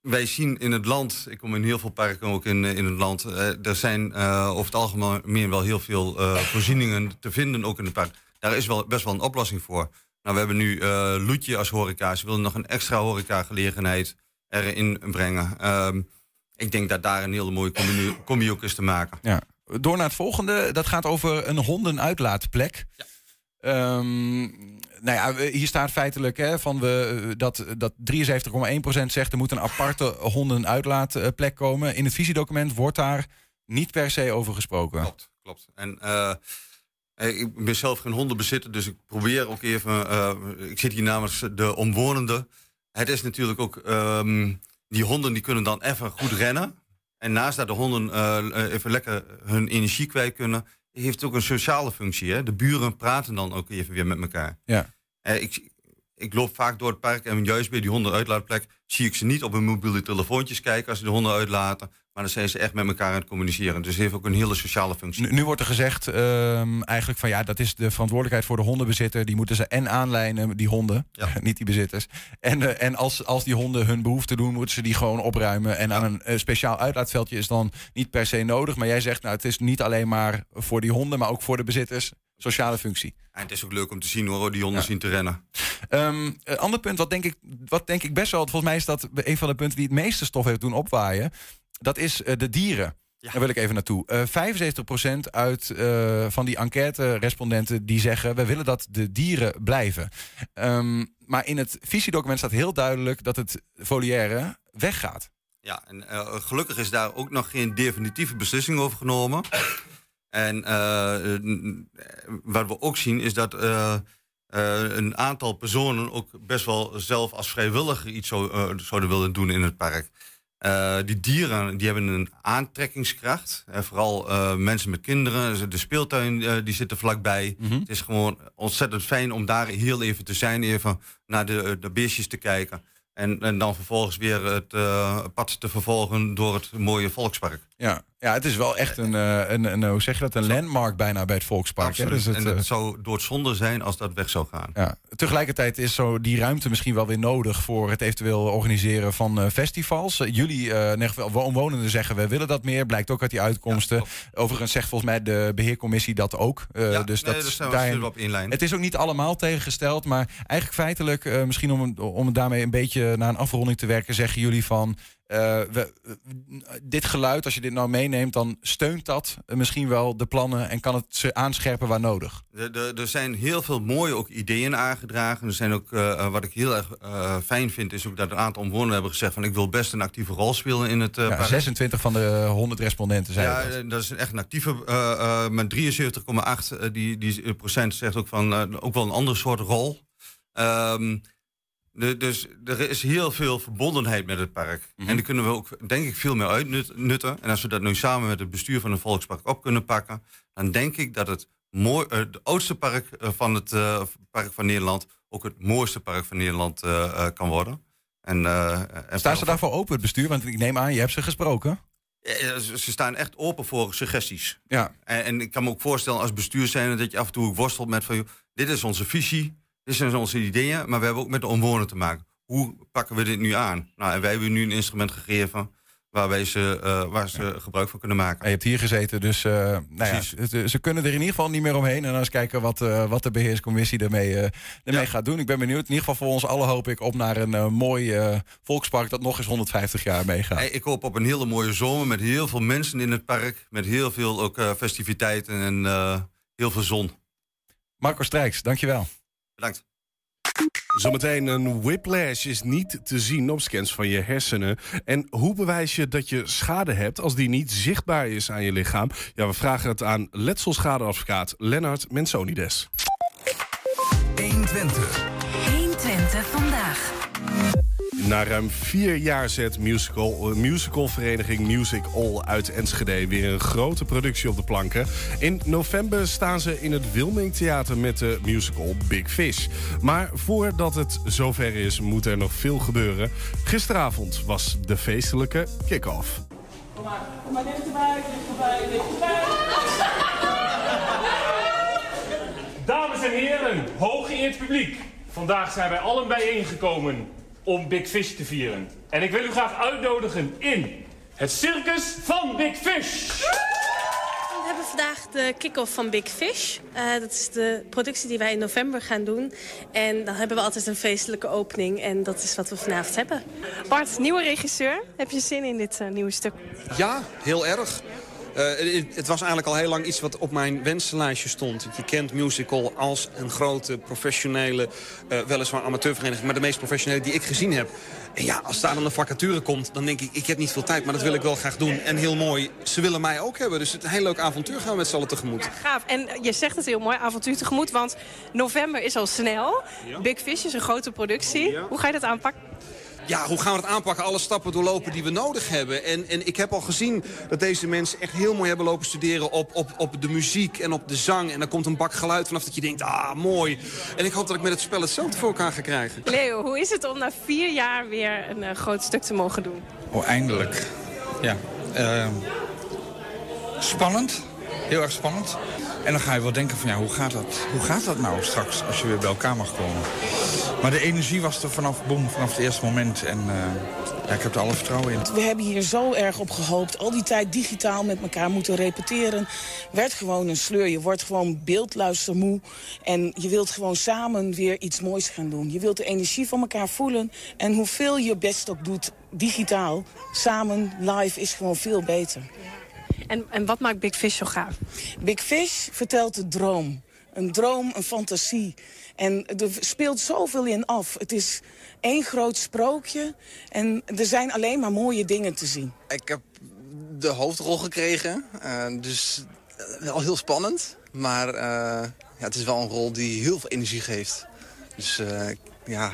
wij zien in het land, ik kom in heel veel parken ook in, in het land, eh, er zijn eh, over het algemeen wel heel veel voorzieningen te vinden, ook in het park. Daar is wel best wel een oplossing voor. Nou, we hebben nu Loetje als horeca. Ze willen nog een extra horeca-gelegenheid erin brengen. Ehm, ik denk dat daar een hele mooie combi, combi ook is te maken. Ja. Door naar het volgende. Dat gaat over een hondenuitlaatplek. Ehm, nou ja, hier staat feitelijk hè, van we, eh, dat, dat 73,1% zegt er moet een aparte hondenuitlaatplek komen. In het visiedocument wordt daar niet per se over gesproken. Klopt, klopt. En eh, eh, ik ben zelf geen hondenbezitter, dus ik probeer ook even. ik zit hier namens de omwonenden. Het is natuurlijk ook. ehm, die honden die kunnen dan even goed rennen. En naast dat de honden eh, even lekker hun energie kwijt kunnen, heeft het ook een sociale functie. Hè? De buren praten dan ook even weer met elkaar. Ja. Eh, ik, ik loop vaak door het park en juist bij die hondenuitlaatplek zie ik ze niet op hun mobiele telefoontjes kijken als ze de honden uitlaten. Maar dan zijn ze echt met elkaar aan het communiceren. Dus het heeft ook een hele sociale functie. Nu, nu wordt er gezegd ehm, eigenlijk van ja, dat is de verantwoordelijkheid voor de hondenbezitter. Die moeten ze en aanlijnen, die honden, niet die bezitters. En, eh, en als, als die honden hun behoefte doen, moeten ze die gewoon opruimen. En aan een eh, speciaal uitlaatveldje is dan niet per se nodig. Maar jij zegt, nou, het is niet alleen maar voor die honden, maar ook voor de bezitters. Sociale functie. En het is ook leuk om te zien hoor, die honden zien te rennen. Um, een ander punt, wat denk, ik, wat denk ik best wel, volgens mij is dat een van de punten die het meeste stof heeft doen opwaaien. Dat is eh, de dieren. Daar wil ik even naartoe. Uh, 75% uit, uh, van die enquête-respondenten die zeggen... we willen dat de dieren blijven. Um, maar in het visiedocument staat heel duidelijk... dat het volière weggaat. Ja, en uh, gelukkig is daar ook nog geen definitieve beslissing over genomen. En wat we ook zien is dat... een aantal personen ook best wel zelf als vrijwilliger iets zou, zouden willen doen in het park. Uh, die dieren die hebben een aantrekkingskracht. Uh, vooral uh, mensen met kinderen. De speeltuin die zit er vlakbij. Mm -hmm. Het is gewoon ontzettend fijn om daar heel even te zijn. Even naar de, de beestjes te kijken. En, en dan vervolgens weer het pad te vervolgen door het mooie volkspark. Ja, ja het is wel echt een, een, een, hoe zeg je dat, een landmark bijna bij het volkspark. Hè? Dus het, en het zou door het zonde zijn als dat weg zou gaan. Ja. Tegelijkertijd is zo die ruimte misschien wel weer nodig voor het eventueel organiseren van uh, festivals. Uh, jullie uh, omwonenden zeggen we willen dat meer, blijkt ook uit die uitkomsten. Ja, Overigens zegt volgens mij de beheercommissie dat ook. ja, dus nee, dat dus daarin, op inlijn. Het is ook niet allemaal tegengesteld, maar eigenlijk feitelijk, misschien om, om daarmee een beetje naar een afronding te werken, zeggen jullie van uh, we, dit geluid, als je dit nou meeneemt, dan steunt dat misschien wel de plannen en kan het ze aanscherpen waar nodig. Er zijn heel veel mooie ook ideeën aangedragen. Er zijn ook, uh, wat ik heel erg uh, fijn vind, is ook dat een aantal omwonenden hebben gezegd van ik wil best een actieve rol spelen in het ja, 26 van de 100 respondenten zijn Ja, dat. dat is echt een actieve, met 73,8 die, die procent zegt ook van ook wel een andere soort rol. Um, de, dus er is heel veel verbondenheid met het park. Mm -hmm. En daar kunnen we ook, denk ik, veel meer uitnutten. En als we dat nu samen met het bestuur van het Volkspark op kunnen pakken, dan denk ik dat het mooi, uh, het oudste park van het uh, Park van Nederland ook het mooiste park van Nederland uh, kan worden. En, en Staan ze daarvoor open, het bestuur? Want ik neem aan, je hebt ze gesproken. Ja, ze staan echt open voor suggesties. Ja. En, en, ik kan me ook voorstellen als bestuur zijn dat je af en toe worstelt met van, dit is onze visie. Dit zijn onze ideeën, maar we hebben ook met de omwonenden te maken. Hoe pakken we dit nu aan? Nou, en wij hebben nu een instrument gegeven waarbij ze, uh, waar ze ja. gebruik van kunnen maken. En je hebt hier gezeten, dus uh, nou ja, ze kunnen er in ieder geval niet meer omheen. En dan eens kijken wat, uh, wat de beheerscommissie ja. gaat doen. Ik ben benieuwd. In ieder geval voor ons allen hoop ik op naar een mooi volkspark dat nog eens 150 jaar meegaat. Hey, ik hoop op een hele mooie zomer met heel veel mensen in het park. Met heel veel ook festiviteiten en heel veel zon. Marco Strijks, dankjewel. Bedankt. Zometeen een whiplash is niet te zien op scans van je hersenen. En hoe bewijs je dat je schade hebt als die niet zichtbaar is aan je lichaam? Ja, we vragen het aan letselschadeadvocaat Lennart Mensonides. 120. 120 vandaag. Na ruim vier jaar zet musical, uh, musicalvereniging Music All uit Enschede weer een grote productie op de planken. In november staan ze in het Wilming Theater met de musical Big Fish. Maar voordat het zover is, moet er nog veel gebeuren. Gisteravond was de feestelijke kick-off. Kom maar, kom maar dichterbij, dichterbij, dichterbij. Dames en heren, hooggeëerd publiek. Vandaag zijn wij allen bijeengekomen om Big Fish te vieren. En ik wil u graag uitnodigen in het circus van Big Fish. We hebben vandaag de kick-off van Big Fish. Uh, dat is de productie die wij in november gaan doen. En dan hebben we altijd een feestelijke opening. En dat is wat we vanavond hebben. Bart, nieuwe regisseur. Heb je zin in dit uh, nieuwe stuk? Ja, heel erg. Uh, het, het was eigenlijk al heel lang iets wat op mijn wensenlijstje stond. Je kent musical als een grote, professionele, uh, weliswaar amateurvereniging... maar de meest professionele die ik gezien heb. En ja, als daar dan een vacature komt, dan denk ik... ik heb niet veel tijd, maar dat wil ik wel graag doen. En heel mooi, ze willen mij ook hebben. Dus het een heel leuk avontuur gaan we met z'n allen tegemoet. Ja, gaaf. En je zegt het heel mooi, avontuur tegemoet. Want november is al snel. Ja. Big Fish is een grote productie. Ja. Hoe ga je dat aanpakken? Ja, hoe gaan we het aanpakken? Alle stappen doorlopen die we nodig hebben. En, en ik heb al gezien dat deze mensen echt heel mooi hebben lopen studeren... Op, op, op de muziek en op de zang. En dan komt een bak geluid vanaf dat je denkt, ah, mooi. En ik hoop dat ik met het spel hetzelfde voor elkaar ga krijgen. Leo, hoe is het om na vier jaar weer een eh, groot stuk te mogen doen? Oh, eindelijk. Ja. eh, spannend. Heel erg spannend. En dan ga je wel denken van ja, hoe gaat dat, hoe gaat dat nou straks als je weer bij elkaar mag komen. Maar de energie was er vanaf, boem, vanaf het eerste moment. En eh, ja, ik heb er alle vertrouwen in. We hebben hier zo erg op gehoopt. Al die tijd digitaal met elkaar moeten repeteren. Werd gewoon een sleur. Je wordt gewoon beeldluistermoe. En je wilt gewoon samen weer iets moois gaan doen. Je wilt de energie van elkaar voelen. En hoeveel je best ook doet digitaal, samen, live, is gewoon veel beter. En, en wat maakt Big Fish zo gaaf? Big Fish vertelt de droom. Een droom, een fantasie. En er speelt zoveel in af. Het is één groot sprookje. En er zijn alleen maar mooie dingen te zien. Ik heb de hoofdrol gekregen, eh, dus eh, wel heel spannend. Maar eh, ja, het is wel een rol die heel veel energie geeft. Dus eh, ja,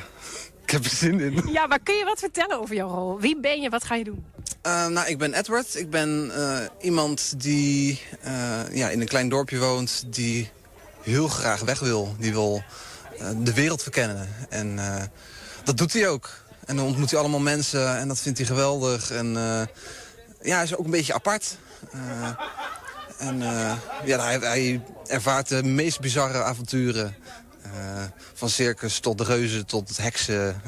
ik heb er zin in. Ja, maar kun je wat vertellen over jouw rol? Wie ben je? Wat ga je doen? Eh, nou, ik ben Edward. Ik ben eh, iemand die eh, ja, in een klein dorpje woont... die heel graag weg wil. Die wil de wereld verkennen. En eh, dat doet hij ook. En dan ontmoet hij allemaal mensen en dat vindt hij geweldig. En eh, ja, hij is ook een beetje apart. Eh, en eh, ja, hij, hij ervaart de meest bizarre avonturen. Eh, van circus tot reuzen tot heksen,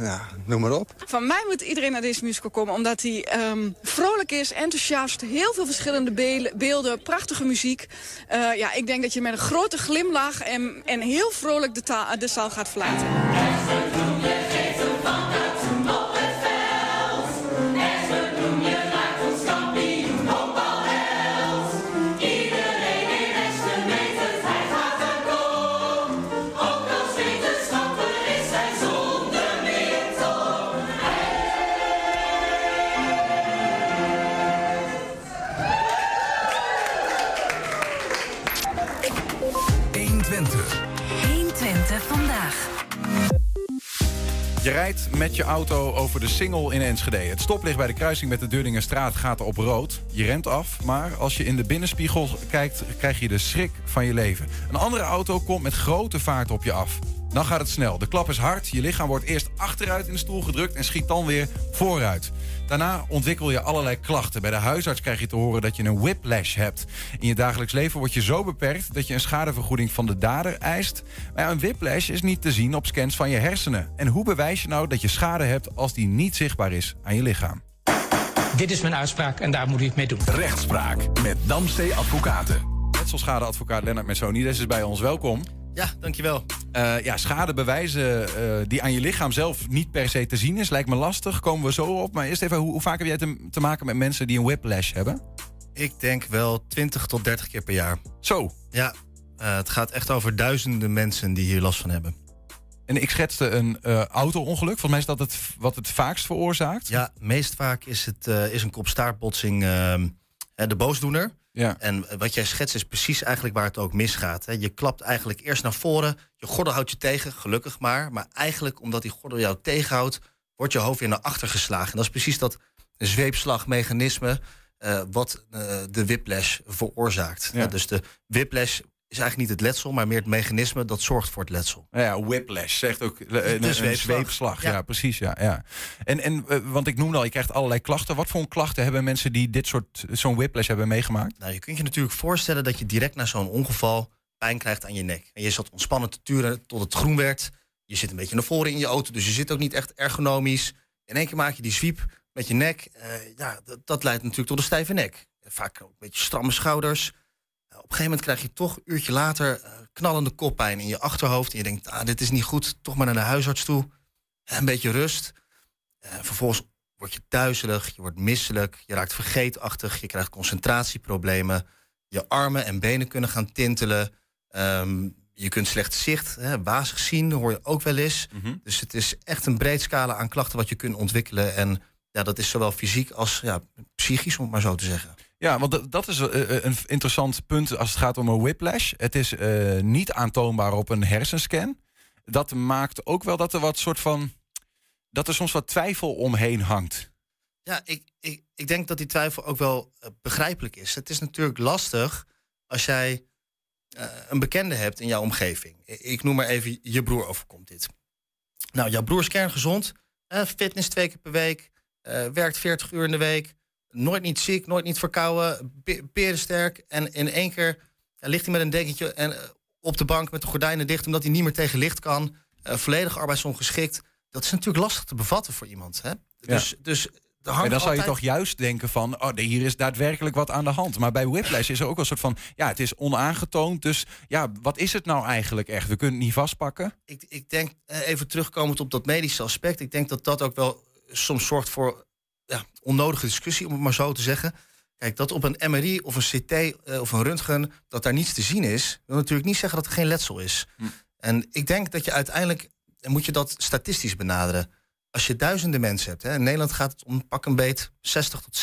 noem maar op. Van mij moet iedereen naar deze musical komen, omdat hij ehm, vrolijk is, enthousiast, heel veel verschillende be- beelden, prachtige muziek. Eh, ja, ik denk dat je met een grote glimlach en, en heel vrolijk de, de zaal gaat verlaten. Met je auto over de Singel in Enschede. Het stoplicht bij de kruising met de Deurdingenstraat gaat op rood. Je remt af, maar als je in de binnenspiegel kijkt... krijg je de schrik van je leven. Een andere auto komt met grote vaart op je af. Dan gaat het snel. De klap is hard. Je lichaam wordt eerst achteruit in de stoel gedrukt... en schiet dan weer vooruit. Daarna ontwikkel je allerlei klachten. Bij de huisarts krijg je te horen dat je een whiplash hebt. In je dagelijks leven word je zo beperkt... dat je een schadevergoeding van de dader eist. Maar een whiplash is niet te zien op scans van je hersenen. En hoe bewijs je nou dat je schade hebt... als die niet zichtbaar is aan je lichaam? Dit is mijn uitspraak en daar moet u het mee doen. Rechtspraak met Damstee Advocaten. Letselschadeadvocaat Lennart Messonides is bij ons. Welkom. Ja, dankjewel. Eh ja, schadebewijzen eh, die aan je lichaam zelf niet per se te zien is, lijkt me lastig. Komen we zo op. Maar eerst even, hoe, hoe vaak heb jij te, te maken met mensen die een whiplash hebben? Ik denk wel 20 tot 30 keer per jaar. Zo? Ja, eh, het gaat echt over duizenden mensen die hier last van hebben. En ik schetste een auto-ongeluk. Volgens mij is dat het, wat het vaakst veroorzaakt. Ja, meest vaak is het is een kopstaartbotsing ehm, eh, de boosdoener. Ja. En wat jij schetst is precies eigenlijk waar het ook misgaat. Hè. Je klapt eigenlijk eerst naar voren. Je gordel houdt je tegen, gelukkig maar. Maar eigenlijk omdat die gordel jou tegenhoudt... wordt je hoofd weer naar achter geslagen. En dat is precies dat zweepslagmechanisme... eh, wat eh, de whiplash veroorzaakt. Ja. Dus de whiplash is eigenlijk niet het letsel... maar meer het mechanisme dat zorgt voor het letsel. Ja, whiplash zegt ook eh, een, een zweepslag. zweepslag. Ja, Ja. precies. Ja, ja. En, en eh, want ik noemde al, je krijgt allerlei klachten. Wat voor klachten hebben mensen die dit soort zo'n whiplash hebben meegemaakt? Nou, je kunt je natuurlijk voorstellen dat je direct na zo'n ongeval pijn krijgt aan je nek. En je zat ontspannen te turen tot het groen werd. Je zit een beetje naar voren in je auto, dus je zit ook niet echt ergonomisch. In één keer maak je die sweep met je nek. Eh, ja, dat, dat leidt natuurlijk tot een stijve nek. Vaak ook een beetje stramme schouders. Op een gegeven moment krijg je toch een uurtje later eh, knallende koppijn in je achterhoofd. En je denkt, ah, dit is niet goed, toch maar naar de huisarts toe. Eh, Een beetje rust. Eh, vervolgens word je duizelig, je wordt misselijk, je raakt vergeetachtig, je krijgt concentratieproblemen. Je armen en benen kunnen gaan tintelen. Ehm, je kunt slecht zicht, hè, wazig zien, hoor je ook wel eens. Dus het is echt een breed scala aan klachten wat je kunt ontwikkelen. En ja, dat is zowel fysiek als ja, psychisch, om het maar zo te zeggen. Ja, want dat- is eh, een interessant punt als het gaat om een whiplash. Het is eh, niet aantoonbaar op een hersenscan. Dat maakt ook wel dat er wat soort van dat er soms wat twijfel omheen hangt. Ja, ik, ik, ik denk dat die twijfel ook wel eh, begrijpelijk is. Het is natuurlijk lastig als jij eh, een bekende hebt in jouw omgeving. Ik noem maar even, je broer overkomt dit. Nou, jouw broer is kerngezond, eh, fitness twee keer per week, eh, werkt 40 uur in de week, nooit niet ziek, nooit niet verkouden, pe- perensterk. En in één keer ja, ligt hij met een dekentje en, eh, op de bank met de gordijnen dicht, omdat hij niet meer tegen licht kan. eh, volledig arbeidsongeschikt. Dat is natuurlijk lastig te bevatten voor iemand. Hè? Dus, dus er hangt En dan zou je toch juist denken van, oh, hier is daadwerkelijk wat aan de hand. Maar bij whiplash is er ook een soort van, ja, het is onaangetoond. Dus ja, wat is het nou eigenlijk echt? We kunnen het niet vastpakken. ik, ik denk, eh, even terugkomend op dat medische aspect, ik denk dat dat ook wel soms zorgt voor ja, onnodige discussie, om het maar zo te zeggen. Kijk, dat op een MRI of een CT eh, of een röntgen, dat daar niets te zien is, wil natuurlijk niet zeggen dat er geen letsel is. En ik denk dat je uiteindelijk, en moet je dat statistisch benaderen. Als je duizenden mensen hebt, hè, in Nederland gaat het om pak een beet 60 tot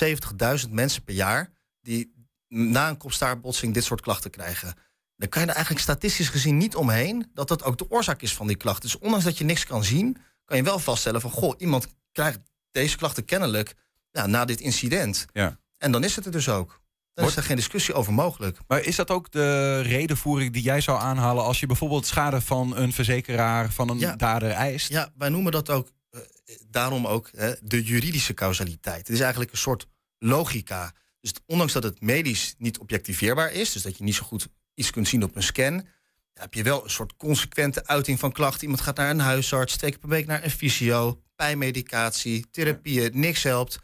70.000 mensen per jaar die na een kopstaartbotsing dit soort klachten krijgen. Dan kan je er eigenlijk statistisch gezien niet omheen dat dat ook de oorzaak is van die klachten. Dus ondanks dat je niks kan zien, kan je wel vaststellen van goh, iemand krijgt deze klachten kennelijk ja, na dit incident. Ja. En dan is het er dus ook. Dan is er geen discussie over mogelijk. Maar is dat ook de redenvoering die jij zou aanhalen als je bijvoorbeeld schade van een verzekeraar, van een Ja. dader eist? Ja, wij noemen dat ook eh, daarom ook hè, de juridische causaliteit. Het is eigenlijk een soort logica. Dus ondanks dat het medisch niet objectiveerbaar is, dus dat je niet zo goed iets kunt zien op een scan, heb je wel een soort consequente uiting van klachten. Iemand gaat naar een huisarts, twee keer per week naar een fysio, pijnmedicatie, therapieën, niks helpt.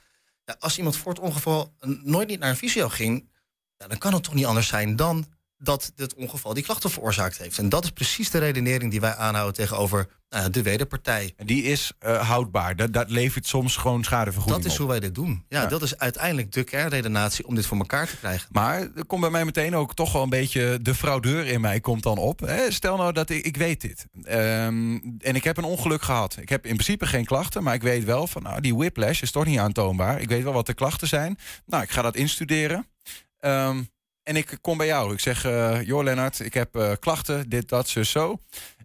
Ja, als iemand voor het ongeval nooit niet naar een fysio ging, ja, dan kan het toch niet anders zijn dan dat dit ongeval die klachten veroorzaakt heeft. En dat is precies de redenering die wij aanhouden tegenover ja, de wederpartij. En die is eh, houdbaar. Dat, dat levert soms gewoon schadevergoeding Dat is op. hoe wij dit doen. Ja, Ja. dat is uiteindelijk de kernredenatie om dit voor elkaar te krijgen. Maar er komt bij mij meteen ook toch wel een beetje de fraudeur in mij komt dan op. Hè? Stel nou dat ik, ik weet dit. Ehm, en ik heb een ongeluk gehad. Ik heb in principe geen klachten, maar ik weet wel van nou, die whiplash is toch niet aantoonbaar. Ik weet wel wat de klachten zijn. Nou, ik ga dat instuderen. Ehm, en ik kom bij jou. Ik zeg, eh joh Lennart, ik heb eh, klachten, dit, dat, zus, zo.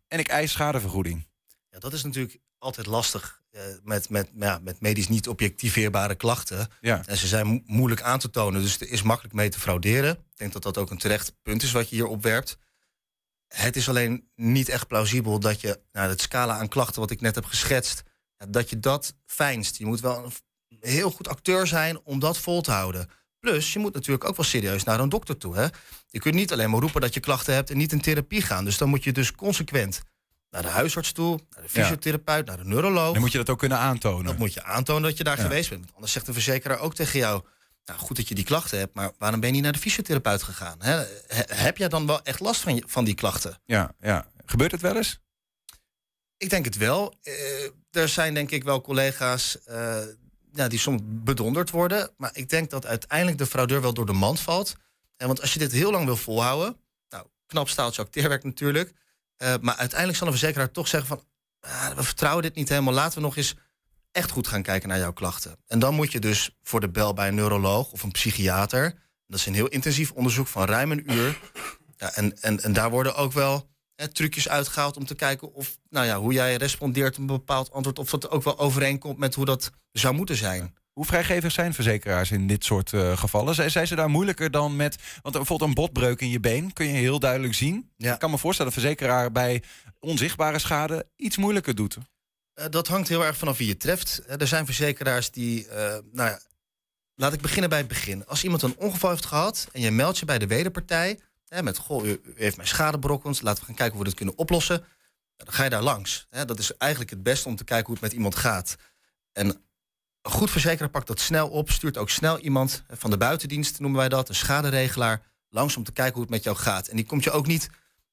En ik eis schadevergoeding. Ja, dat is natuurlijk altijd lastig eh, met, met, ja, met medisch niet objectiveerbare klachten. Ja. En ze zijn mo- moeilijk aan te tonen, dus er is makkelijk mee te frauderen. Ik denk dat dat ook een terecht punt is wat je hier opwerpt. Het is alleen niet echt plausibel dat je nou, het scala aan klachten wat ik net heb geschetst, dat je dat fijnst. Je moet wel een heel goed acteur zijn om dat vol te houden. Plus, je moet natuurlijk ook wel serieus naar een dokter toe. Hè? Je kunt niet alleen maar roepen dat je klachten hebt en niet in therapie gaan. Dus dan moet je dus consequent naar de huisarts toe, naar de fysiotherapeut, naar de neuroloog. Dan moet je dat ook kunnen aantonen. Dat moet je aantonen dat je daar Ja. geweest bent. Want anders zegt de verzekeraar ook tegen jou... Nou, goed dat je die klachten hebt, maar waarom ben je niet naar de fysiotherapeut gegaan? Hè? Heb jij dan wel echt last van, je, van die klachten? Ja, ja. Gebeurt het wel eens? Ik denk het wel. Eh, er zijn denk ik wel collega's eh, ja, die soms bedonderd worden. Maar ik denk dat uiteindelijk de fraudeur wel door de mand valt. En want als je dit heel lang wil volhouden... Nou, knap staaltje acteerwerk natuurlijk. eh, maar uiteindelijk zal een verzekeraar toch zeggen van... "Ah, we vertrouwen dit niet helemaal. Laten we nog eens echt goed gaan kijken naar jouw klachten. En dan moet je dus voor de bel bij een neuroloog of een psychiater. Dat is een heel intensief onderzoek van ruim een uur. Ja, en, en, en daar worden ook wel hè, trucjes uitgehaald om te kijken of, nou ja, hoe jij respondeert op een bepaald antwoord, of dat ook wel overeenkomt met hoe dat zou moeten zijn. Hoe vrijgevig zijn verzekeraars in dit soort eh, gevallen? Zijn, zijn ze daar moeilijker dan met... Want bijvoorbeeld een botbreuk in je been kun je heel duidelijk zien. Ik kan me voorstellen dat een verzekeraar bij onzichtbare schade iets moeilijker doet. Eh, dat hangt heel erg vanaf wie je treft. Eh, er zijn verzekeraars die, nou ja, laat ik beginnen bij het begin. Als iemand een ongeval heeft gehad en je meldt je bij de wederpartij hè, met, goh, u, heeft mij schade berokkend, laten we gaan kijken hoe we dit kunnen oplossen. Dan ga je daar langs. Hè. Dat is eigenlijk het beste om te kijken hoe het met iemand gaat. En een goed verzekeraar pakt dat snel op, stuurt ook snel iemand van de buitendienst, noemen wij dat, een schaderegelaar, langs om te kijken hoe het met jou gaat. En die komt je ook niet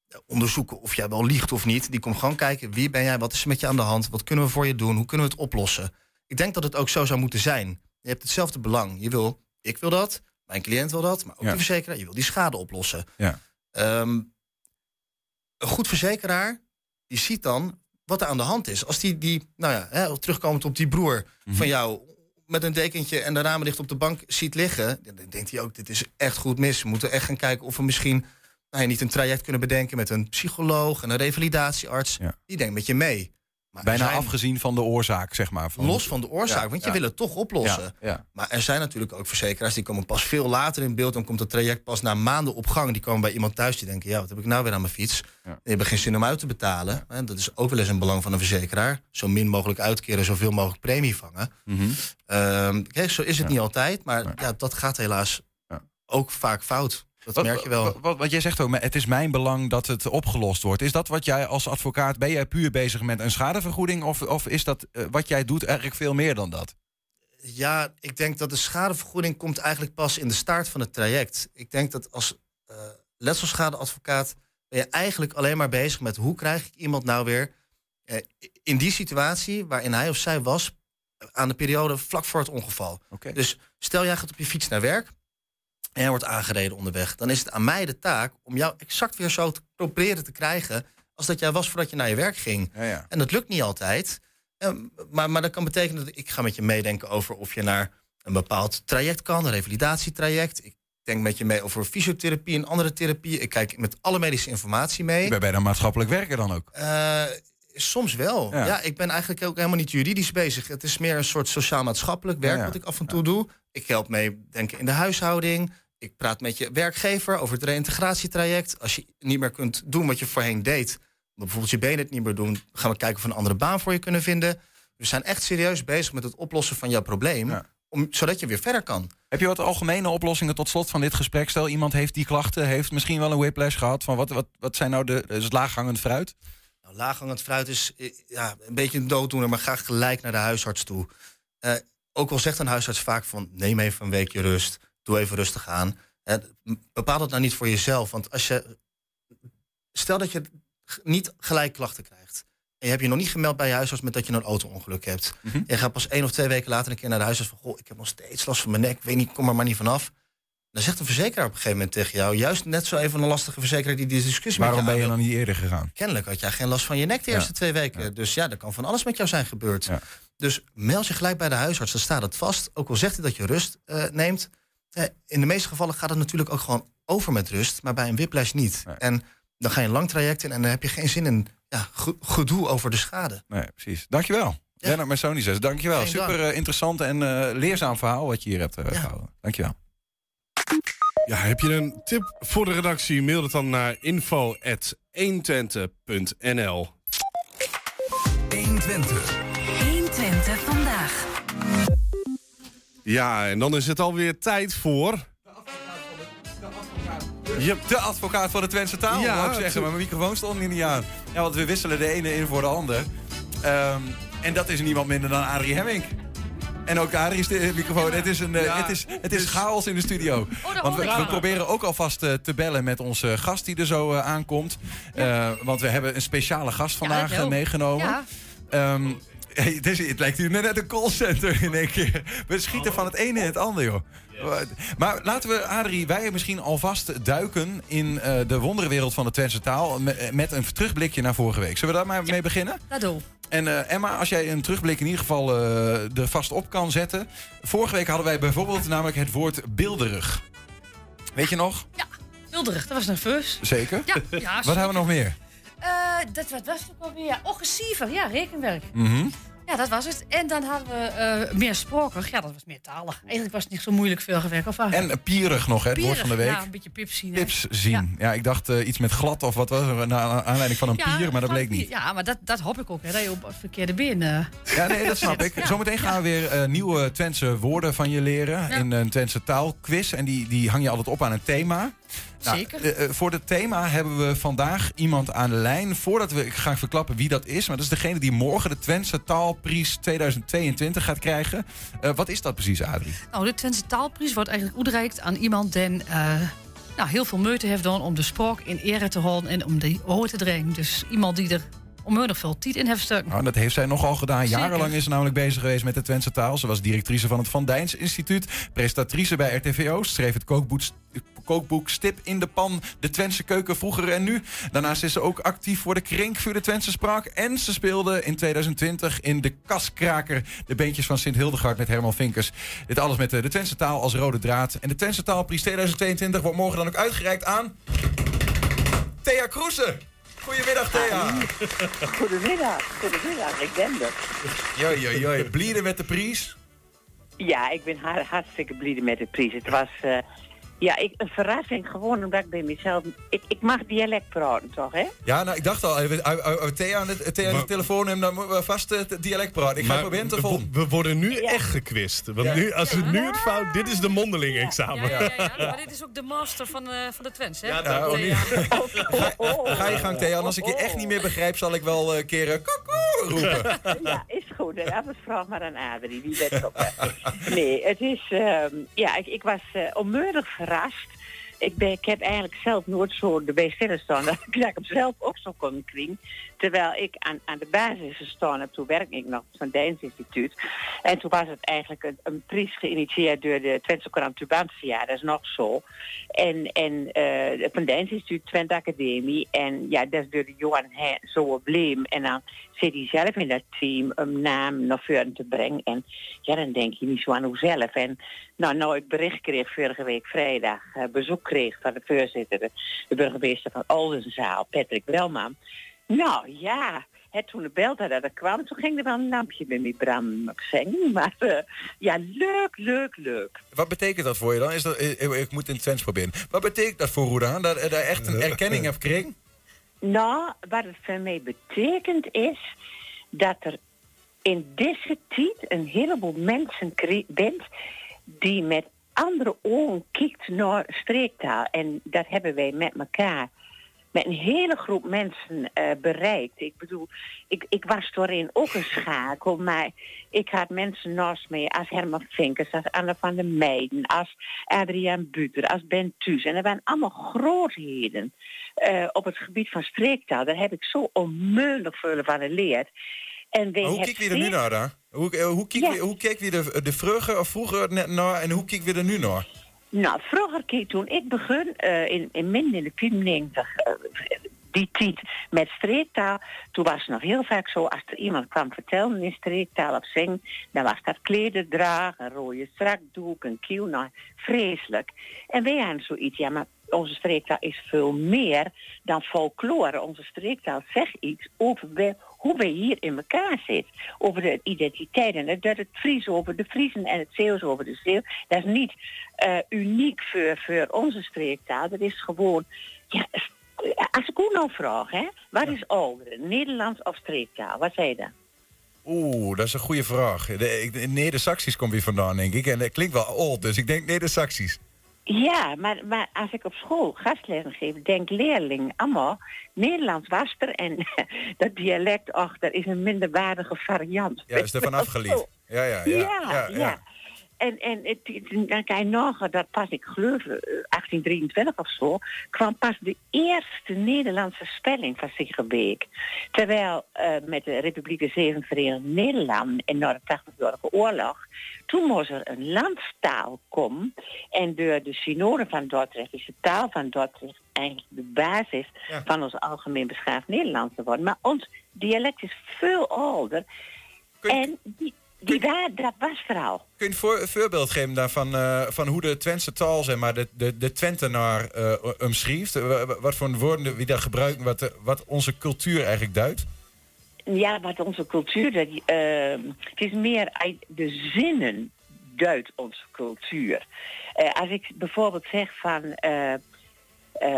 eh, onderzoeken of jij wel liegt of niet. Die komt gewoon kijken, wie ben jij, wat is met je aan de hand, wat kunnen we voor je doen, hoe kunnen we het oplossen. Ik denk dat het ook zo zou moeten zijn. Je hebt hetzelfde belang. Je wil, ik wil dat, mijn cliënt wil dat, maar ook Ja. de verzekeraar, je wil die schade oplossen. Ja. Ehm, een goed verzekeraar, die ziet dan wat er aan de hand is. Als die, die nou ja, hè, terugkomend op die broer van jou met een dekentje en de ramen dicht op de bank ziet liggen, dan denkt hij ook, dit is echt goed mis. We moeten echt gaan kijken of we misschien nou ja, niet een traject kunnen bedenken met een psycholoog en een revalidatiearts. Die denkt met je mee. Bijna zijn- afgezien van de oorzaak, zeg maar. Van, Los van de oorzaak, Ja, want je ja. wil het toch oplossen. Ja. Maar er zijn natuurlijk ook verzekeraars die komen pas veel later in beeld. Dan komt het traject pas na maanden op gang. Die komen bij iemand thuis die denken: ja, wat heb ik nou weer aan mijn fiets? Die hebben geen zin om uit te betalen. Hè, Dat is ook wel eens een belang van een verzekeraar. Zo min mogelijk uitkeren, zoveel mogelijk premie vangen. Mhm. Ehm, kijk, zo is het niet altijd, maar ja, dat gaat helaas ook vaak fout. Dat Wat, merk je wel. Wat, wat, wat jij zegt ook, het is mijn belang dat het opgelost wordt. Is dat wat jij als advocaat, ben jij puur bezig met een schadevergoeding? Of, of is dat eh, wat jij doet eigenlijk veel meer dan dat? Ja, ik denk dat de schadevergoeding komt eigenlijk pas in de start van het traject. Ik denk dat als eh letselschadeadvocaat ben je eigenlijk alleen maar bezig met hoe krijg ik iemand nou weer eh, in die situatie waarin hij of zij was aan de periode vlak voor het ongeval. Dus stel jij gaat op je fiets naar werk en jij wordt aangereden onderweg, dan is het aan mij de taak om jou exact weer zo te proberen te krijgen als dat jij was voordat je naar je werk ging. En dat lukt niet altijd. Eh, maar, maar dat kan betekenen dat ik ga met je meedenken over of je naar een bepaald traject kan, een revalidatietraject. Ik denk met je mee over fysiotherapie en andere therapie. Ik kijk met alle medische informatie mee. Ben jij dan maatschappelijk werker dan ook? Eh, soms wel. Ja. Ja. ik ben eigenlijk ook helemaal niet juridisch bezig. Het is meer een soort sociaal-maatschappelijk werk Ja, ja. wat ik af en toe doe. Ik help mee denken in de huishouding. Ik praat met je werkgever over het reïntegratietraject. Als je niet meer kunt doen wat je voorheen deed, bijvoorbeeld je benen het niet meer doen, gaan we kijken of we een andere baan voor je kunnen vinden. We zijn echt serieus bezig met het oplossen van jouw probleem, om, zodat je weer verder kan. Heb je wat algemene oplossingen tot slot van dit gesprek? Stel, iemand heeft die klachten, heeft misschien wel een whiplash gehad. Van wat, wat, wat zijn nou de is het laaghangend fruit? Nou, laaghangend fruit is eh, ja, een beetje een dooddoener, maar ga gelijk naar de huisarts toe. Eh, ook al zegt een huisarts vaak van neem even een weekje rust, doe even rustig aan. Bepaal dat nou niet voor jezelf, want als je stel dat je niet gelijk klachten krijgt. En je hebt je nog niet gemeld bij je huisarts met dat je een auto-ongeluk hebt. En je gaat pas één of twee weken later een keer naar de huisarts van... Goh, ik heb nog steeds last van mijn nek, ik weet niet, kom er maar niet vanaf. Dan zegt een verzekeraar op een gegeven moment tegen jou... juist net zo even een lastige verzekeraar die die discussie Waarom met ben je dan niet eerder gegaan? Kennelijk had jij geen last van je nek de Ja. eerste twee weken. Dus ja, er kan van alles met jou zijn gebeurd. Dus meld je gelijk bij de huisarts, dan staat het vast. Ook al zegt hij dat je rust eh, neemt. Eh, in de meeste gevallen gaat het natuurlijk ook gewoon over met rust. Maar bij een whiplash niet. En dan ga je een lang traject in en dan heb je geen zin in ja, ge- gedoe over de schade. Nee, precies. Dankjewel. Lennart Mersoni zes, dankjewel. Geen dank. Super eh, interessant en eh, leerzaam verhaal wat je hier hebt eh, gehouden. Dankjewel. Ja, heb je een tip voor de redactie? Mail het dan naar info.120.nl 120. 120 vandaag. Ja, en dan is het alweer tijd voor... Je de advocaat van de Twentse taal, Ja, ik zeggen. Maar mijn microfoon stond niet aan. Ja, want we wisselen de ene in voor de ander. Ehm, en dat is niemand minder dan Adrie Hemming. En ook Adrie is de microfoon. Het is, een, eh, Ja, het is, het is chaos in de studio. want we, we proberen ook alvast eh, te bellen met onze gast die er zo eh, aankomt. Eh, want we hebben een speciale gast vandaag eh, meegenomen. Ja. Hey, het, is, het lijkt hier net een callcenter in één keer. We schieten van het ene in het andere, joh. Maar laten we, Adrie, wij misschien alvast duiken in eh, de wonderenwereld van de Twentse taal. me- Met een terugblikje naar vorige week. Zullen we daar maar mee beginnen? Dat doe. En eh, Emma, als jij een terugblik in ieder geval eh, er vast op kan zetten. Vorige week hadden wij bijvoorbeeld namelijk het woord beelderig. Weet je nog? Wilderig, dat was nerveus. Zeker? Ja, ja Wat hebben we nog meer? Eh, dat wat was het ook alweer? Receiver, ja, rekenwerk. Mhm. Ja, dat was het. En dan hadden we eh meer sprokig. Ja, dat was meer talig. Eigenlijk was het niet zo moeilijk veel gewerkt. Of? En pierig nog, hè, het woord van de week. Ja, een beetje pips zien. hè. Pips zien. Ja. ik dacht eh, iets met glad of wat was naar aanleiding van een Ja, pier, maar dat bleek niet. Ja, maar dat, dat hoop ik ook, hè, dat je op het verkeerde been... eh, Ja, nee, dat snap ik. Ja. Zometeen gaan we weer eh, nieuwe Twentse woorden van je leren. Ja. In een Twentse taalquiz. En die, die hang je altijd op aan een thema. Nou, Zeker. eh, eh, voor het thema hebben we vandaag iemand aan de lijn. Voordat we ik ga verklappen wie dat is. Maar dat is degene die morgen de Twentse Taalprijs 2022 gaat krijgen. Eh, wat is dat precies, Adrie? Nou, de Twentse taalprijs wordt eigenlijk uitgereikt aan iemand die nou, heel veel moeite heeft gedaan om de spraak in ere te houden en om die oor te dringen. Dus iemand die er onmiddellijk veel tijd in heeft stukken. Nou, dat heeft zij nogal gedaan. Zeker. Jarenlang is ze namelijk bezig geweest met de Twentse taal. Ze was directrice van het Van Dijns Instituut. Presentatrice bij RTVO. Schreef het kookboek, kookboek Stip in de Pan. De Twentse keuken vroeger en nu. Daarnaast is ze ook actief voor de Krink voor de Twentse Spraak. En ze speelde in 2020 in de Kaskraker. De beentjes van Sint Hildegard met Herman Vinkers. Dit alles met eh, de Twentse taal als rode draad. En de Twentse Taalprijs 2022 wordt morgen dan ook uitgereikt aan... Thea Kroesen. Goedemiddag, Thea. Goedemiddag, goedemiddag, ik ben er. Joi, joi, joi. Blieden met de prijs? Ja, ik ben har- hartstikke blij met de prijs. Het was eh, ja, ik, een verrassing, gewoon omdat ik bij mezelf... Ik, ik mag dialect praten, toch, hè? Ja, nou, ik dacht al, eh, eh, eh, Thea aan de, Thea aan de telefoon nemen, dan vast het dialect praten. Ik ga Maar proberen te we- volgen. We worden nu echt gekwist. Want Ja. nu, als we nu het fout... Dit is de mondeling examen. Ja, ja, ja, ja, maar dit is ook de master van, eh, van de Twents, hè? Ja, Dat, ja. Ga je gang, Thea. En als ik je echt niet meer begrijp, zal ik wel een keer koekoe roepen. Ja, is goed. En anders vraag maar aan Adrie, die weet het ook wel. Nee, het is... ehm, ja, ik, ik was eh onmiddellijk verrast. Ik, ben, ik heb eigenlijk zelf nooit zo erbij stilstaan dat ik hem zelf ook zo kon krijgen. Terwijl ik aan, aan de basis gestaan heb, toen werkte ik nog van het Instituut. En toen was het eigenlijk een, een prijs geïnitieerd door de Twentse Courant Tubantia. Dat is nog zo. En, en eh het Van Deins Instituut, Twente Academie. En ja, dat is door de Johan Heijn zo bleem. En dan zit hij zelf in dat team om naam naar voren te brengen. En ja, dan denk je niet zo aan zelf. En nou, nou ik bericht kreeg vorige week vrijdag, eh, bezoek kreeg van de voorzitter, de, de burgemeester van Oldenzaal, Patrick Welman. Nou ja, hè, toen de belde dat er kwam, toen ging er wel een lampje bij mij ik zeggen. Maar eh, ja, leuk, leuk, leuk. Wat betekent dat voor je dan? Is dat, ik, ik moet in het Twents proberen. Wat betekent dat voor Roeda? Dat je daar echt een erkenning hebt gekregen? Nou, wat het voor mij betekent is dat er in deze tijd een heleboel mensen bent die met andere ogen kijkt naar streektaal. En dat hebben wij met elkaar, met een hele groep mensen eh, bereikt. Ik bedoel, ik, ik was doorheen ook een schakel, maar ik had mensen naast mij als Herman Vinkers, als Anne van der Meijden, als Adriaan Buter, als Ben Thuis. En dat waren allemaal grootheden eh, op het gebied van streektaal. Daar heb ik zo onmiddellijk veel van geleerd. En Maar hoe kijk je er nu naar dan? Hoe, eh, hoe kijk je, hoe keek je de, de vroeger of vroeger net naar en hoe kijk je er nu naar? Nou, vroeger keek toen ik begon, eh, in, in min in de 94, eh, die tijd met streektaal, toen was het nog heel vaak zo, als er iemand kwam vertellen in streektaal of zingen, dan was dat klederdraag, een rode strakdoek, een kiel, nou, vreselijk. En wij hadden zoiets, ja, maar onze streektaal is veel meer dan folklore. Onze streektaal zegt iets over hoe we hier in elkaar zitten. Over de identiteit. En dat het Fries over de Friesen en het Zeeuws over de Zeeuw. Dat is niet eh, uniek voor, voor onze streektaal. Dat is gewoon... Ja, als ik u nou vraag, hè, wat is ouder? Nederlands of streektaal? Wat zei je dan? Oeh, dat is een goede vraag. De Neder-Saxisch komt hier vandaan, denk ik. En dat klinkt wel old, dus ik denk Neder-Saxisch. Ja, maar, maar als ik op school gastlessen geef, denk leerlingen allemaal, Nederlands was er en dat dialect, ach, dat is een minderwaardige variant. Ja, is er van afgeleid. Ja, ja, ja. Ja, ja. En, en het, dan kan je nog, dat pas, ik geloof, eh, 1823 of zo, kwam pas de eerste Nederlandse spelling van Siggebeek. Terwijl eh, met de Republiek de Zeven Verenigde Nederlanden en na de 80-jarige oorlog, toen moest er een landstaal komen. En door de synode van Dordrecht is de taal van Dordrecht eigenlijk de basis van ons algemeen beschaafd Nederlands te worden. Maar ons dialect is veel ouder. En die, die wa- dat was er al. Kun je een voor, voorbeeld geven daarvan eh, van hoe de Twentse taal, zeg maar, de, de, de Twentenaar eh omschrijft? Eh, wa- wa- Wat voor woorden wie daar gebruiken, wat, wat onze cultuur eigenlijk duidt? Ja, wat onze cultuur, dat, eh, het is meer uit de zinnen duidt onze cultuur. Als ik bijvoorbeeld zeg van,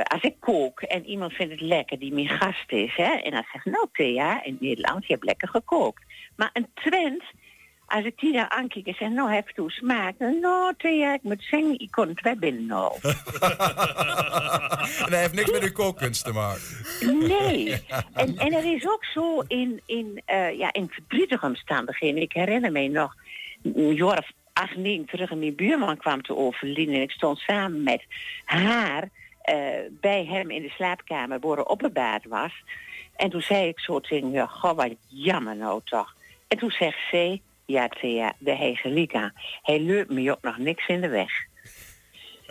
als ik kook en iemand vindt het lekker die mijn gast is, hè, en dan zegt nou Thea, in Nederland, je hebt lekker gekookt. Maar een Twent, als ik die dan aankijk en zeg, nou heb je smaak, nou Thea, ik moet zeggen, ik kon het wel binnen nou. en hij heeft niks met uw kookkunst te maken. Nee. En, en er is ook zo in, in, eh, ja, in verdrietige omstandigheden. Ik herinner me nog, een jaar of acht, negen terug, en mijn buurman kwam te overlijden. En ik stond samen met haar eh, bij hem in de slaapkamer, waar er opgebaard was. En toen zei ik zo tegen haar, goh, wat jammer nou toch. En toen zegt ze, ja Thea, de aan. Hij leupt me ook nog niks in de weg.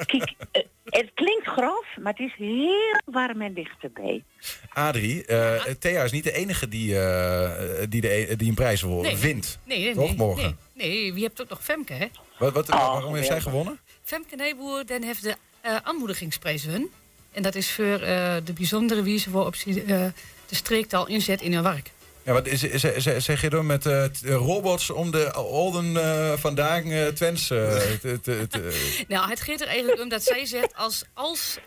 Kijk, eh, het klinkt grof, maar het is heel warm en dichterbij. Adrie, eh, Thea is niet de enige die, eh, die, de, die een prijs voor Nee. wint. Nee, nee, Toch, nee. morgen? Nee, nee, wie hebt ook nog Femke, hè? Wat, wat, Oh, waarom heeft zij gewonnen? Femke Nijboer, dan heeft de eh aanmoedigingsprijs hun. En dat is voor eh, de bijzondere wijze waarop ze eh, de streektaal inzet in hun werk. Ja, wat is, is, is- zeg je dan met eh, robots om de olden eh, vandaag eh Twents te- te- te- Nou, het gaat er eigenlijk om dat zij zegt als, als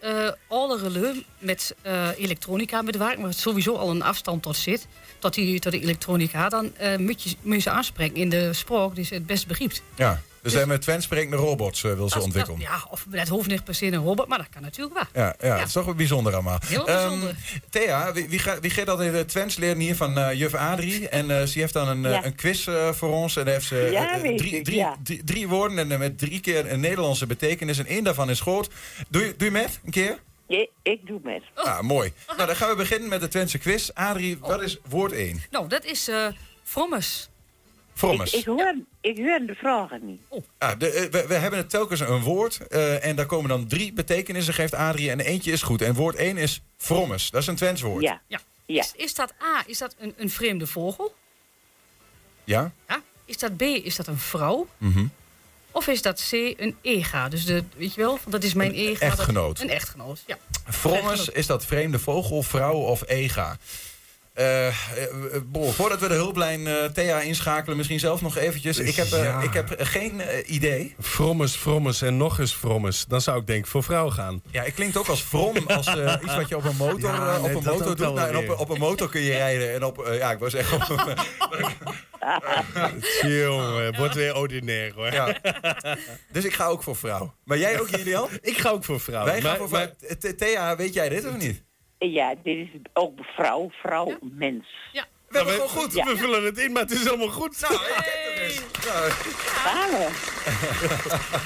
alle relais met elektronica werk, maar sowieso al een afstand tot zit, tot die, tot die elektronica, dan moet, je, moet je ze aanspreken in de spraak die ze het best begrijpt. Ja, dus hij met Twents sprekende robots eh, wil ze ontwikkelen. dat- ja, of dat hoeft niet per se een robot, maar dat kan natuurlijk wel. Ja, ja, het is toch wel bijzonder allemaal. Heel Ehm, bijzonder. Thea, wie, wie, gaat, wie gaat dat in de Twents leren hier van eh, juf Adrie? En eh, ze heeft dan een, eh, Ja. een quiz eh, voor ons. En daar heeft ze eh, drie, ik, drie, ja. drie, drie woorden en eh, met drie keer een Nederlandse betekenis. En één daarvan is groot. Doe, je- doe je met een keer? Ja, ik doe met. Ah, mooi. Nou, dan gaan we beginnen met de Twentse quiz. Adrie, wat is woord 1? Nou, dat is eh frommes. Frommes. Ik, ik, hoor, ik hoor de vragen niet. Ah, de, eh, we, we hebben het telkens een woord. eh, en daar komen dan drie betekenissen, geeft Adrie. En eentje is goed. En woord 1 is frommes. Dat is een Twents woord. Ja. Ja. Is, is dat A, is dat een, een vreemde vogel? Ja? Ja. Is dat B, is dat een vrouw? Mhm. Of is dat C, een ega? Dus de, weet je wel, want dat is mijn ega. dat- echtgenoot. een echtgenoot, ja. Frommes, is dat vreemde vogel, vrouw of ega? Bol, voordat we de hulplijn eh, Thea inschakelen, misschien zelf nog eventjes. Ik heb, Ja. ik heb geen idee. Frommes, frommes en nog eens frommes. Dan zou ik denk ik voor vrouw gaan. Ja, het klinkt ook als from, als iets wat je op een motor, Ja, nee, op een motor doet. Nou, en op, een motor kun je rijden. En op, ja, ik wou zeggen. op een- Jongen, wordt weer ordinair hoor. Ja. Dus ik ga ook voor vrouw. Maar jij ook, Julian? Ik ga ook voor vrouw. Wij gaan voor vrouw. Th- Thea, weet jij dit of niet? Ja, dit is ook vrouw, vrouw, mens. Ja. We hebben gewoon goed. Ja. We vullen het in, maar het is allemaal goed. Nou. Nou, we.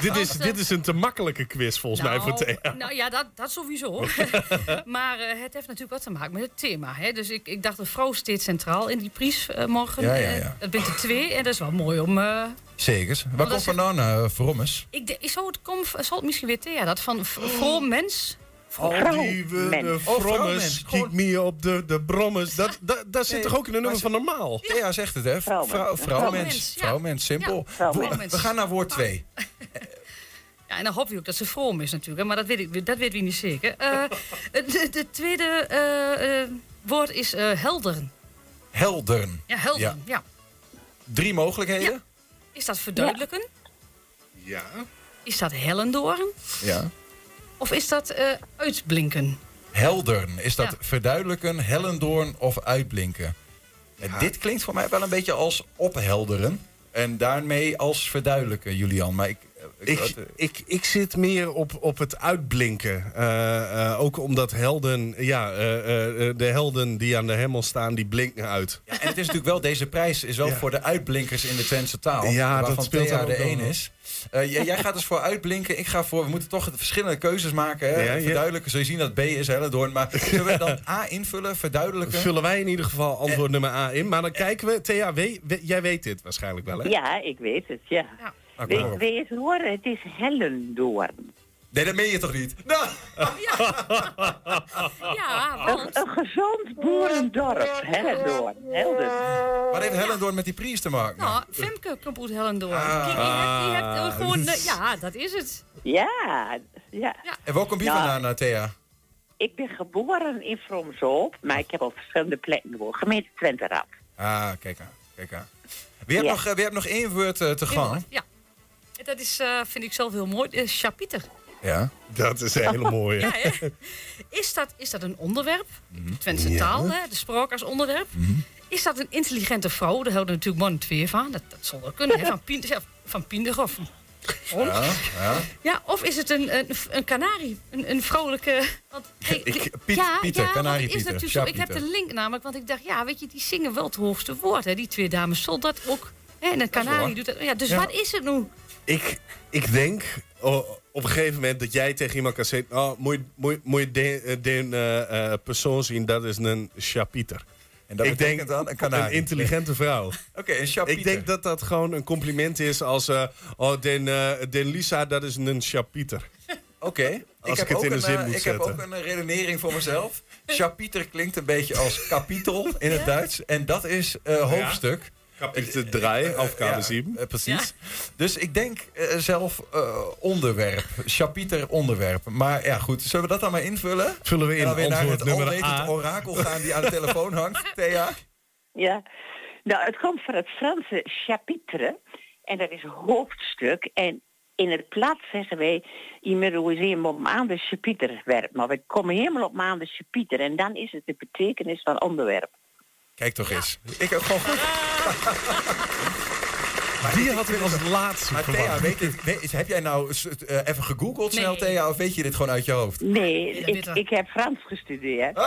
dit, is, dit is een te makkelijke quiz volgens mij voor Thea. nou ja, dat, dat sowieso. maar eh, het heeft natuurlijk wat te maken met het thema. Hè? Dus ik, ik dacht, de vrouw steeds centraal in die prijs eh, morgen. Ja, ja, Eh, ja. dat bent er twee en dat is wel mooi om... eh, Zeker. Waar komt vandaan uh, Frommes? ik zou het kom, zal het misschien weer Thea, dat van v- voor mens... Al die we, de Oh, frommes, kiek me op de, de brommes. Dat, dat, dat zit Nee, toch ook in een nummer van normaal? Thea zegt het, hè? Vrouwmens. Vrouw, vrouwmens. Ja. Simpel. Ja. We gaan naar woord 2. Ja, en dan hoop je ook dat ze vroom is natuurlijk, maar dat weet ik, dat weet ik niet zeker. Eh, de, de tweede eh, eh, woord is eh helderen. Helderen. Ja, helderen, ja. Drie mogelijkheden? Is dat verduidelijken? Ja. Is dat hellendoorn? Ja. Of is dat eh, uitblinken? Helderen. Is dat Ja. verduidelijken, hellendoorn of uitblinken? En Dit klinkt voor mij wel een beetje als ophelderen. En daarmee als verduidelijken, Julian. Maar ik... Ik, ik, ik zit meer op, op het uitblinken. Eh, eh, ook omdat helden, ja, eh, eh, de helden die aan de hemel staan, die blinken uit. Ja, en het is natuurlijk wel, deze prijs is wel Ja. voor de uitblinkers in de Twentse taal. Ja, dat waarvan speelt Thea dan de nog. is. Eh, jij, jij gaat dus voor uitblinken. Ik ga voor, we moeten toch verschillende keuzes maken. Hè? Ja, ja. Verduidelijken, zul je zien dat B is Hellendoorn. Maar zullen we dan A invullen, verduidelijken? Vullen wij in ieder geval antwoord nummer A in. Maar dan kijken we. Thea, we- we- jij weet dit waarschijnlijk wel, hè? Ja, ik weet het, ja. Kom weet je het horen? Het is Hellendoorn. Nee, dat meen je toch niet? Nou, Ja, Een, want... een gezond boerendorp, Hellendoorn. Helden. wat heeft Hellendoorn met die prijs te maken? Nou, Femke komt uit Hellendoorn. Ah. Kijk, die hebt, die hebt gewoon... ja, dat is het. Ja, ja. En waar komt die Nou, vandaan, Thea? Ik ben geboren in Fromshoop, maar ik heb op verschillende plekken gewoond. Gemeente Twente-Rap. Ah, kijk aan. Kijk aan. Wie hebt, Ja. nog, eh, wie hebt nog één woord eh, te gaan? Ja. Dat is, eh, vind ik zelf heel mooi. Uh, Chapiter. Ja. Dat is een hele mooie. Ja, hè? Is dat, is dat een onderwerp? Mhm. Twentse taal, hè? de spraak als onderwerp. Is dat een intelligente vrouw? Daar houden natuurlijk man twee van. Dat, dat zal wel kunnen. Hè? Van, Pien, ja, van. Ja, ja. Ja, of is het een, een, een kanarie? Een, een vrolijke... Want, hey, Ik- Piet- ja, Pieter, ja, kanarie is Pieter, natuurlijk. Ik heb de link namelijk, want ik dacht, ja, weet je, die zingen wel het hoogste woord. Hè? Die twee dames zal dat ook. Hè? En een kanarie doet dat. Ja, dus Ja. wat is het nu? Ik, ik denk op een gegeven moment dat jij tegen iemand kan zeggen... Oh, moet, je- moet, je- moet je de, eh, de eh, eh, persoon zien, dat is een chapiter. En dat ik betekent denk dan een kanarie. intelligente vrouw. Oké, een chapiter. Ik denk dat dat gewoon een compliment is als... eh, oh, den, eh, den Lisa, dat is een chapiter. Oké. Als ik heb het in ook een zin moet Ik heb ook een redenering voor mezelf. Chapiter klinkt een beetje als kapitel in het Duits. En dat is eh, hoofdstuk. Kapitel 3, Aufgabe ja, 7. eh, precies. Dus ik denk eh, zelf eh, onderwerp. Chapiter onderwerp. Maar ja, goed. Zullen we dat dan maar invullen? Vullen we in En dan weer naar het A. orakel gaan die aan de telefoon hangt. Thea? Ja, nou, het komt van het Franse chapitre. En dat is hoofdstuk. En in het plat zeggen wij, immeroiseer op maanden chapitre werp. Maar we komen helemaal op maanden chapitre. En dan is het de betekenis van onderwerp. Kijk toch eens. Ik heb gewoon goed. Die had ik als laatste Maar Thea, weet dit, weet- heb jij nou eh, even gegoogeld snel, Nee. Thea? Of weet je dit gewoon uit je hoofd? Nee, ik, ik heb Frans gestudeerd.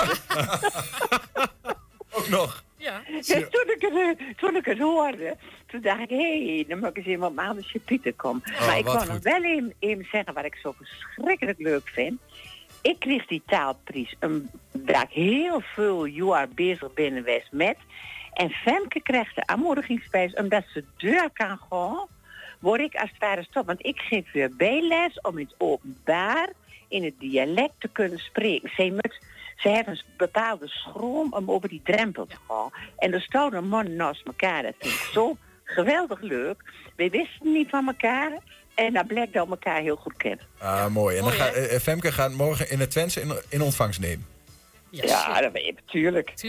Ook nog. Ja. Dus toen, ik het, eh, toen ik het hoorde, toen dacht ik, hé, hey, dan moet ik eens even op maanden chapitre komen. Oh, maar ik nog goed. wel even, even zeggen wat ik zo verschrikkelijk leuk vind. Ik kreeg die taalprijs een, waar ik heel veel jaar bezig ben geweest met. En Femke kreeg de aanmoedigingsprijs omdat ze deur kan gaan. Word ik als het ware stop. Want ik geef weer bijles om in het openbaar in het dialect te kunnen spreken. Ze, moet, ze hebben een bepaalde schroom om over die drempel te gaan. En er stonden mannen naast elkaar. Dat vind ik zo geweldig leuk. We wisten niet van elkaar. En dat blijkt dat we elkaar heel goed kennen. Ah, mooi. En dan Mooi, gaat eh, Femke gaat morgen in het Twentse in, in ontvangst nemen. Ja, dat weet je natuurlijk.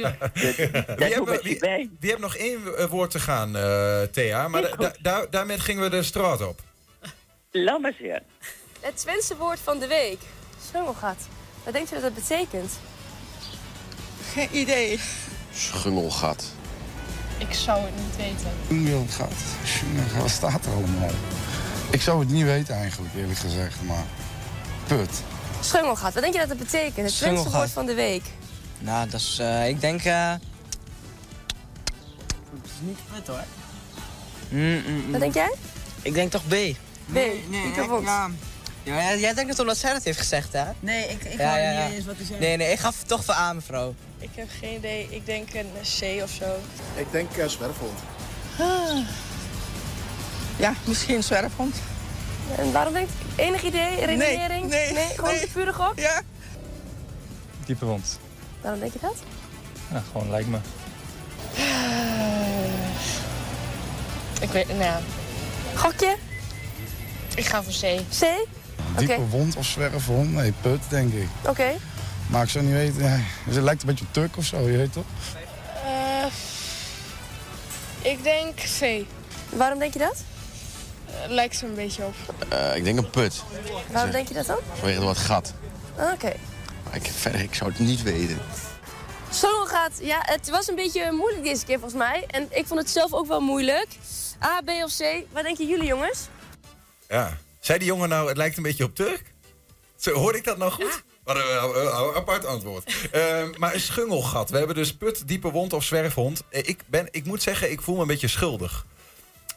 wie, wie, wie heeft nog één eh, woord te gaan, eh, Thea? Maar da- da- daar- daarmee gingen we de straat op. Laat maar zien. Het Twentse woord van de week. Schungelgat. Wat denkt u dat dat betekent? Geen idee. Schungelgat. Ik zou het niet weten. Schungelgat. Schungelgat. Wat staat er allemaal? Ik zou het niet weten eigenlijk, eerlijk gezegd, maar... Put. Schungelgat. Wat denk je dat dat betekent? Het Twentse woord van de week. Nou, dat is, eh, ik denk... eh Dat is niet put hoor. Wat denk jij? Ik denk toch B. Nee, nee, Diepe Wond. Ja, ja, jij denkt het omdat zij dat heeft gezegd, hè? Nee, ik, ik Ja, hoor ja, ja. niet eens wat hij zegt. Nee, nee, ik gaf het toch voor A, mevrouw. Ik heb geen idee. Ik denk een C of zo. Ik denk uh, zwerfhond. Ja, misschien zwerfhond. En waarom denk je? Enig idee? Redenering? nee, gewoon nee. een pure gok? Ja. Diepe wond. Waarom denk je dat? Ja, gewoon lijkt me. Ik weet, nou ja. Gokje? Ik ga voor C. C? Diepe wond of zwerfhond? Nee, put, denk ik. Oké. Maar ik zou niet weten... Ja, het lijkt een beetje op Turk of zo, je weet toch? Eh, ik denk C. Waarom denk je dat? Lijkt er een beetje op. Eh, ik denk een put. Waarom denk je dat dan? Vanwege het wat gat. Oké. Maar ik, verder, ik zou het niet weten. Zo gaat. Ja, het was een beetje moeilijk deze keer volgens mij. En ik vond het zelf ook wel moeilijk. A, B of C. Wat denken jullie jongens? Ja. Zei die jongen nou, het lijkt een beetje op Turk? Zo, hoorde ik dat nou goed? Wat een eh, eh, apart antwoord. Ehm, maar een schungelgat. We hebben dus put, diepe wond of zwerfhond. Eh, Ik, ben, ik moet zeggen, ik voel me een beetje schuldig.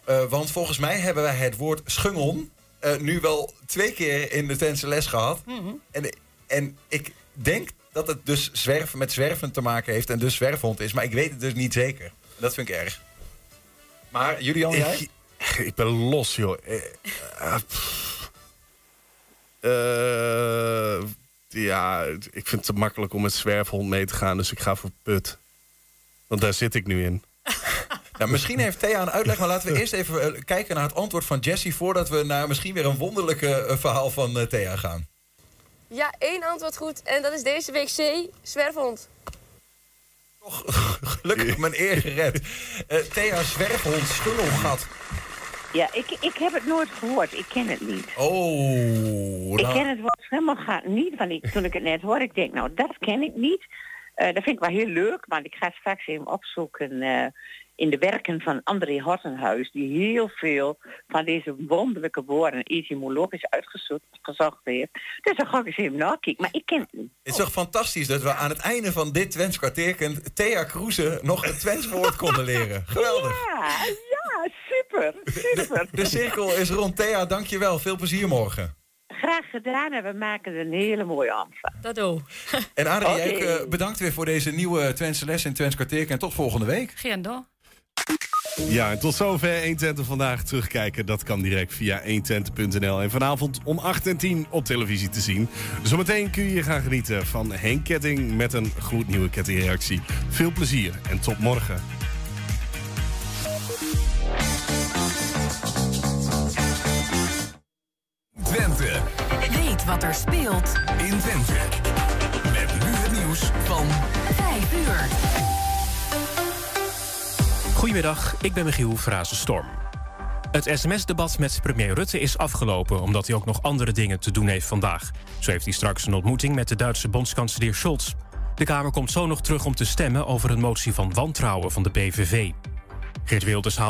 Eh, want volgens mij hebben wij het woord schungel eh, nu wel twee keer in de Twentse les gehad. en, en ik denk dat het dus zwerven met zwerven te maken heeft en dus zwerfhond is. Maar ik weet het dus niet zeker. Dat vind ik erg. Maar Julian, jij? Ik, ik ben los, joh. Eh, eh. Eh, ja, ik vind het te makkelijk om met zwerfhond mee te gaan, dus ik ga voor put. Want daar zit ik nu in. Nou, misschien heeft Thea een uitleg, maar laten we eerst even eh, kijken naar het antwoord van Jessie... voordat we naar misschien weer een wonderlijke eh, verhaal van eh, Thea gaan. Ja, één antwoord goed. En dat is deze week C. Zwerfhond. Gelukkig mijn eer gered. Eh, Thea Zwerfhond, schungelgat. Ja, ik, ik heb het nooit gehoord. Ik ken het niet. Oh, Ik ken het woord schimmelgat niet, want ik, toen ik het net hoorde, ik denk, nou, dat ken ik niet. Eh, dat vind ik wel heel leuk, maar ik ga het straks even opzoeken eh, in de werken van André Hortenhuis, die heel veel van deze wonderlijke woorden etymologisch uitgezocht gezocht heeft. Dus dan ga ik eens even nakijken, maar ik ken het niet. Het is toch fantastisch dat we aan het einde van dit Twents kwartierken... Thea Kroeze nog een Twents woord konden leren. Geweldig. Ja, ja, super, super. De cirkel is rond. Thea, dankjewel. Veel plezier morgen. Graag gedaan en we maken er een hele mooie avond. Dat ook. En Adrie, Oké. jij ook, eh, bedankt weer voor deze nieuwe Twentse les in Twents kwartierken. En tot volgende week. Geen door. Ja, en tot zover 120 vandaag. Terugkijken, dat kan direct via 120.nl. En vanavond om 8 en 10 op televisie te zien. Zometeen kun je gaan genieten van Henk Ketting met een gloednieuwe kettingreactie. Veel plezier en tot morgen. Twente. Weet wat er speelt in Twente. Met nu het nieuws van 5 uur. Goedemiddag, ik ben Michiel Frazenstorm. Het sms-debat met premier Rutte is afgelopen... omdat hij ook nog andere dingen te doen heeft vandaag. Zo heeft hij straks een ontmoeting met de Duitse bondskanselier Scholz. De Kamer komt zo nog terug om te stemmen over een motie van wantrouwen van de PVV. Geert Wilders haalt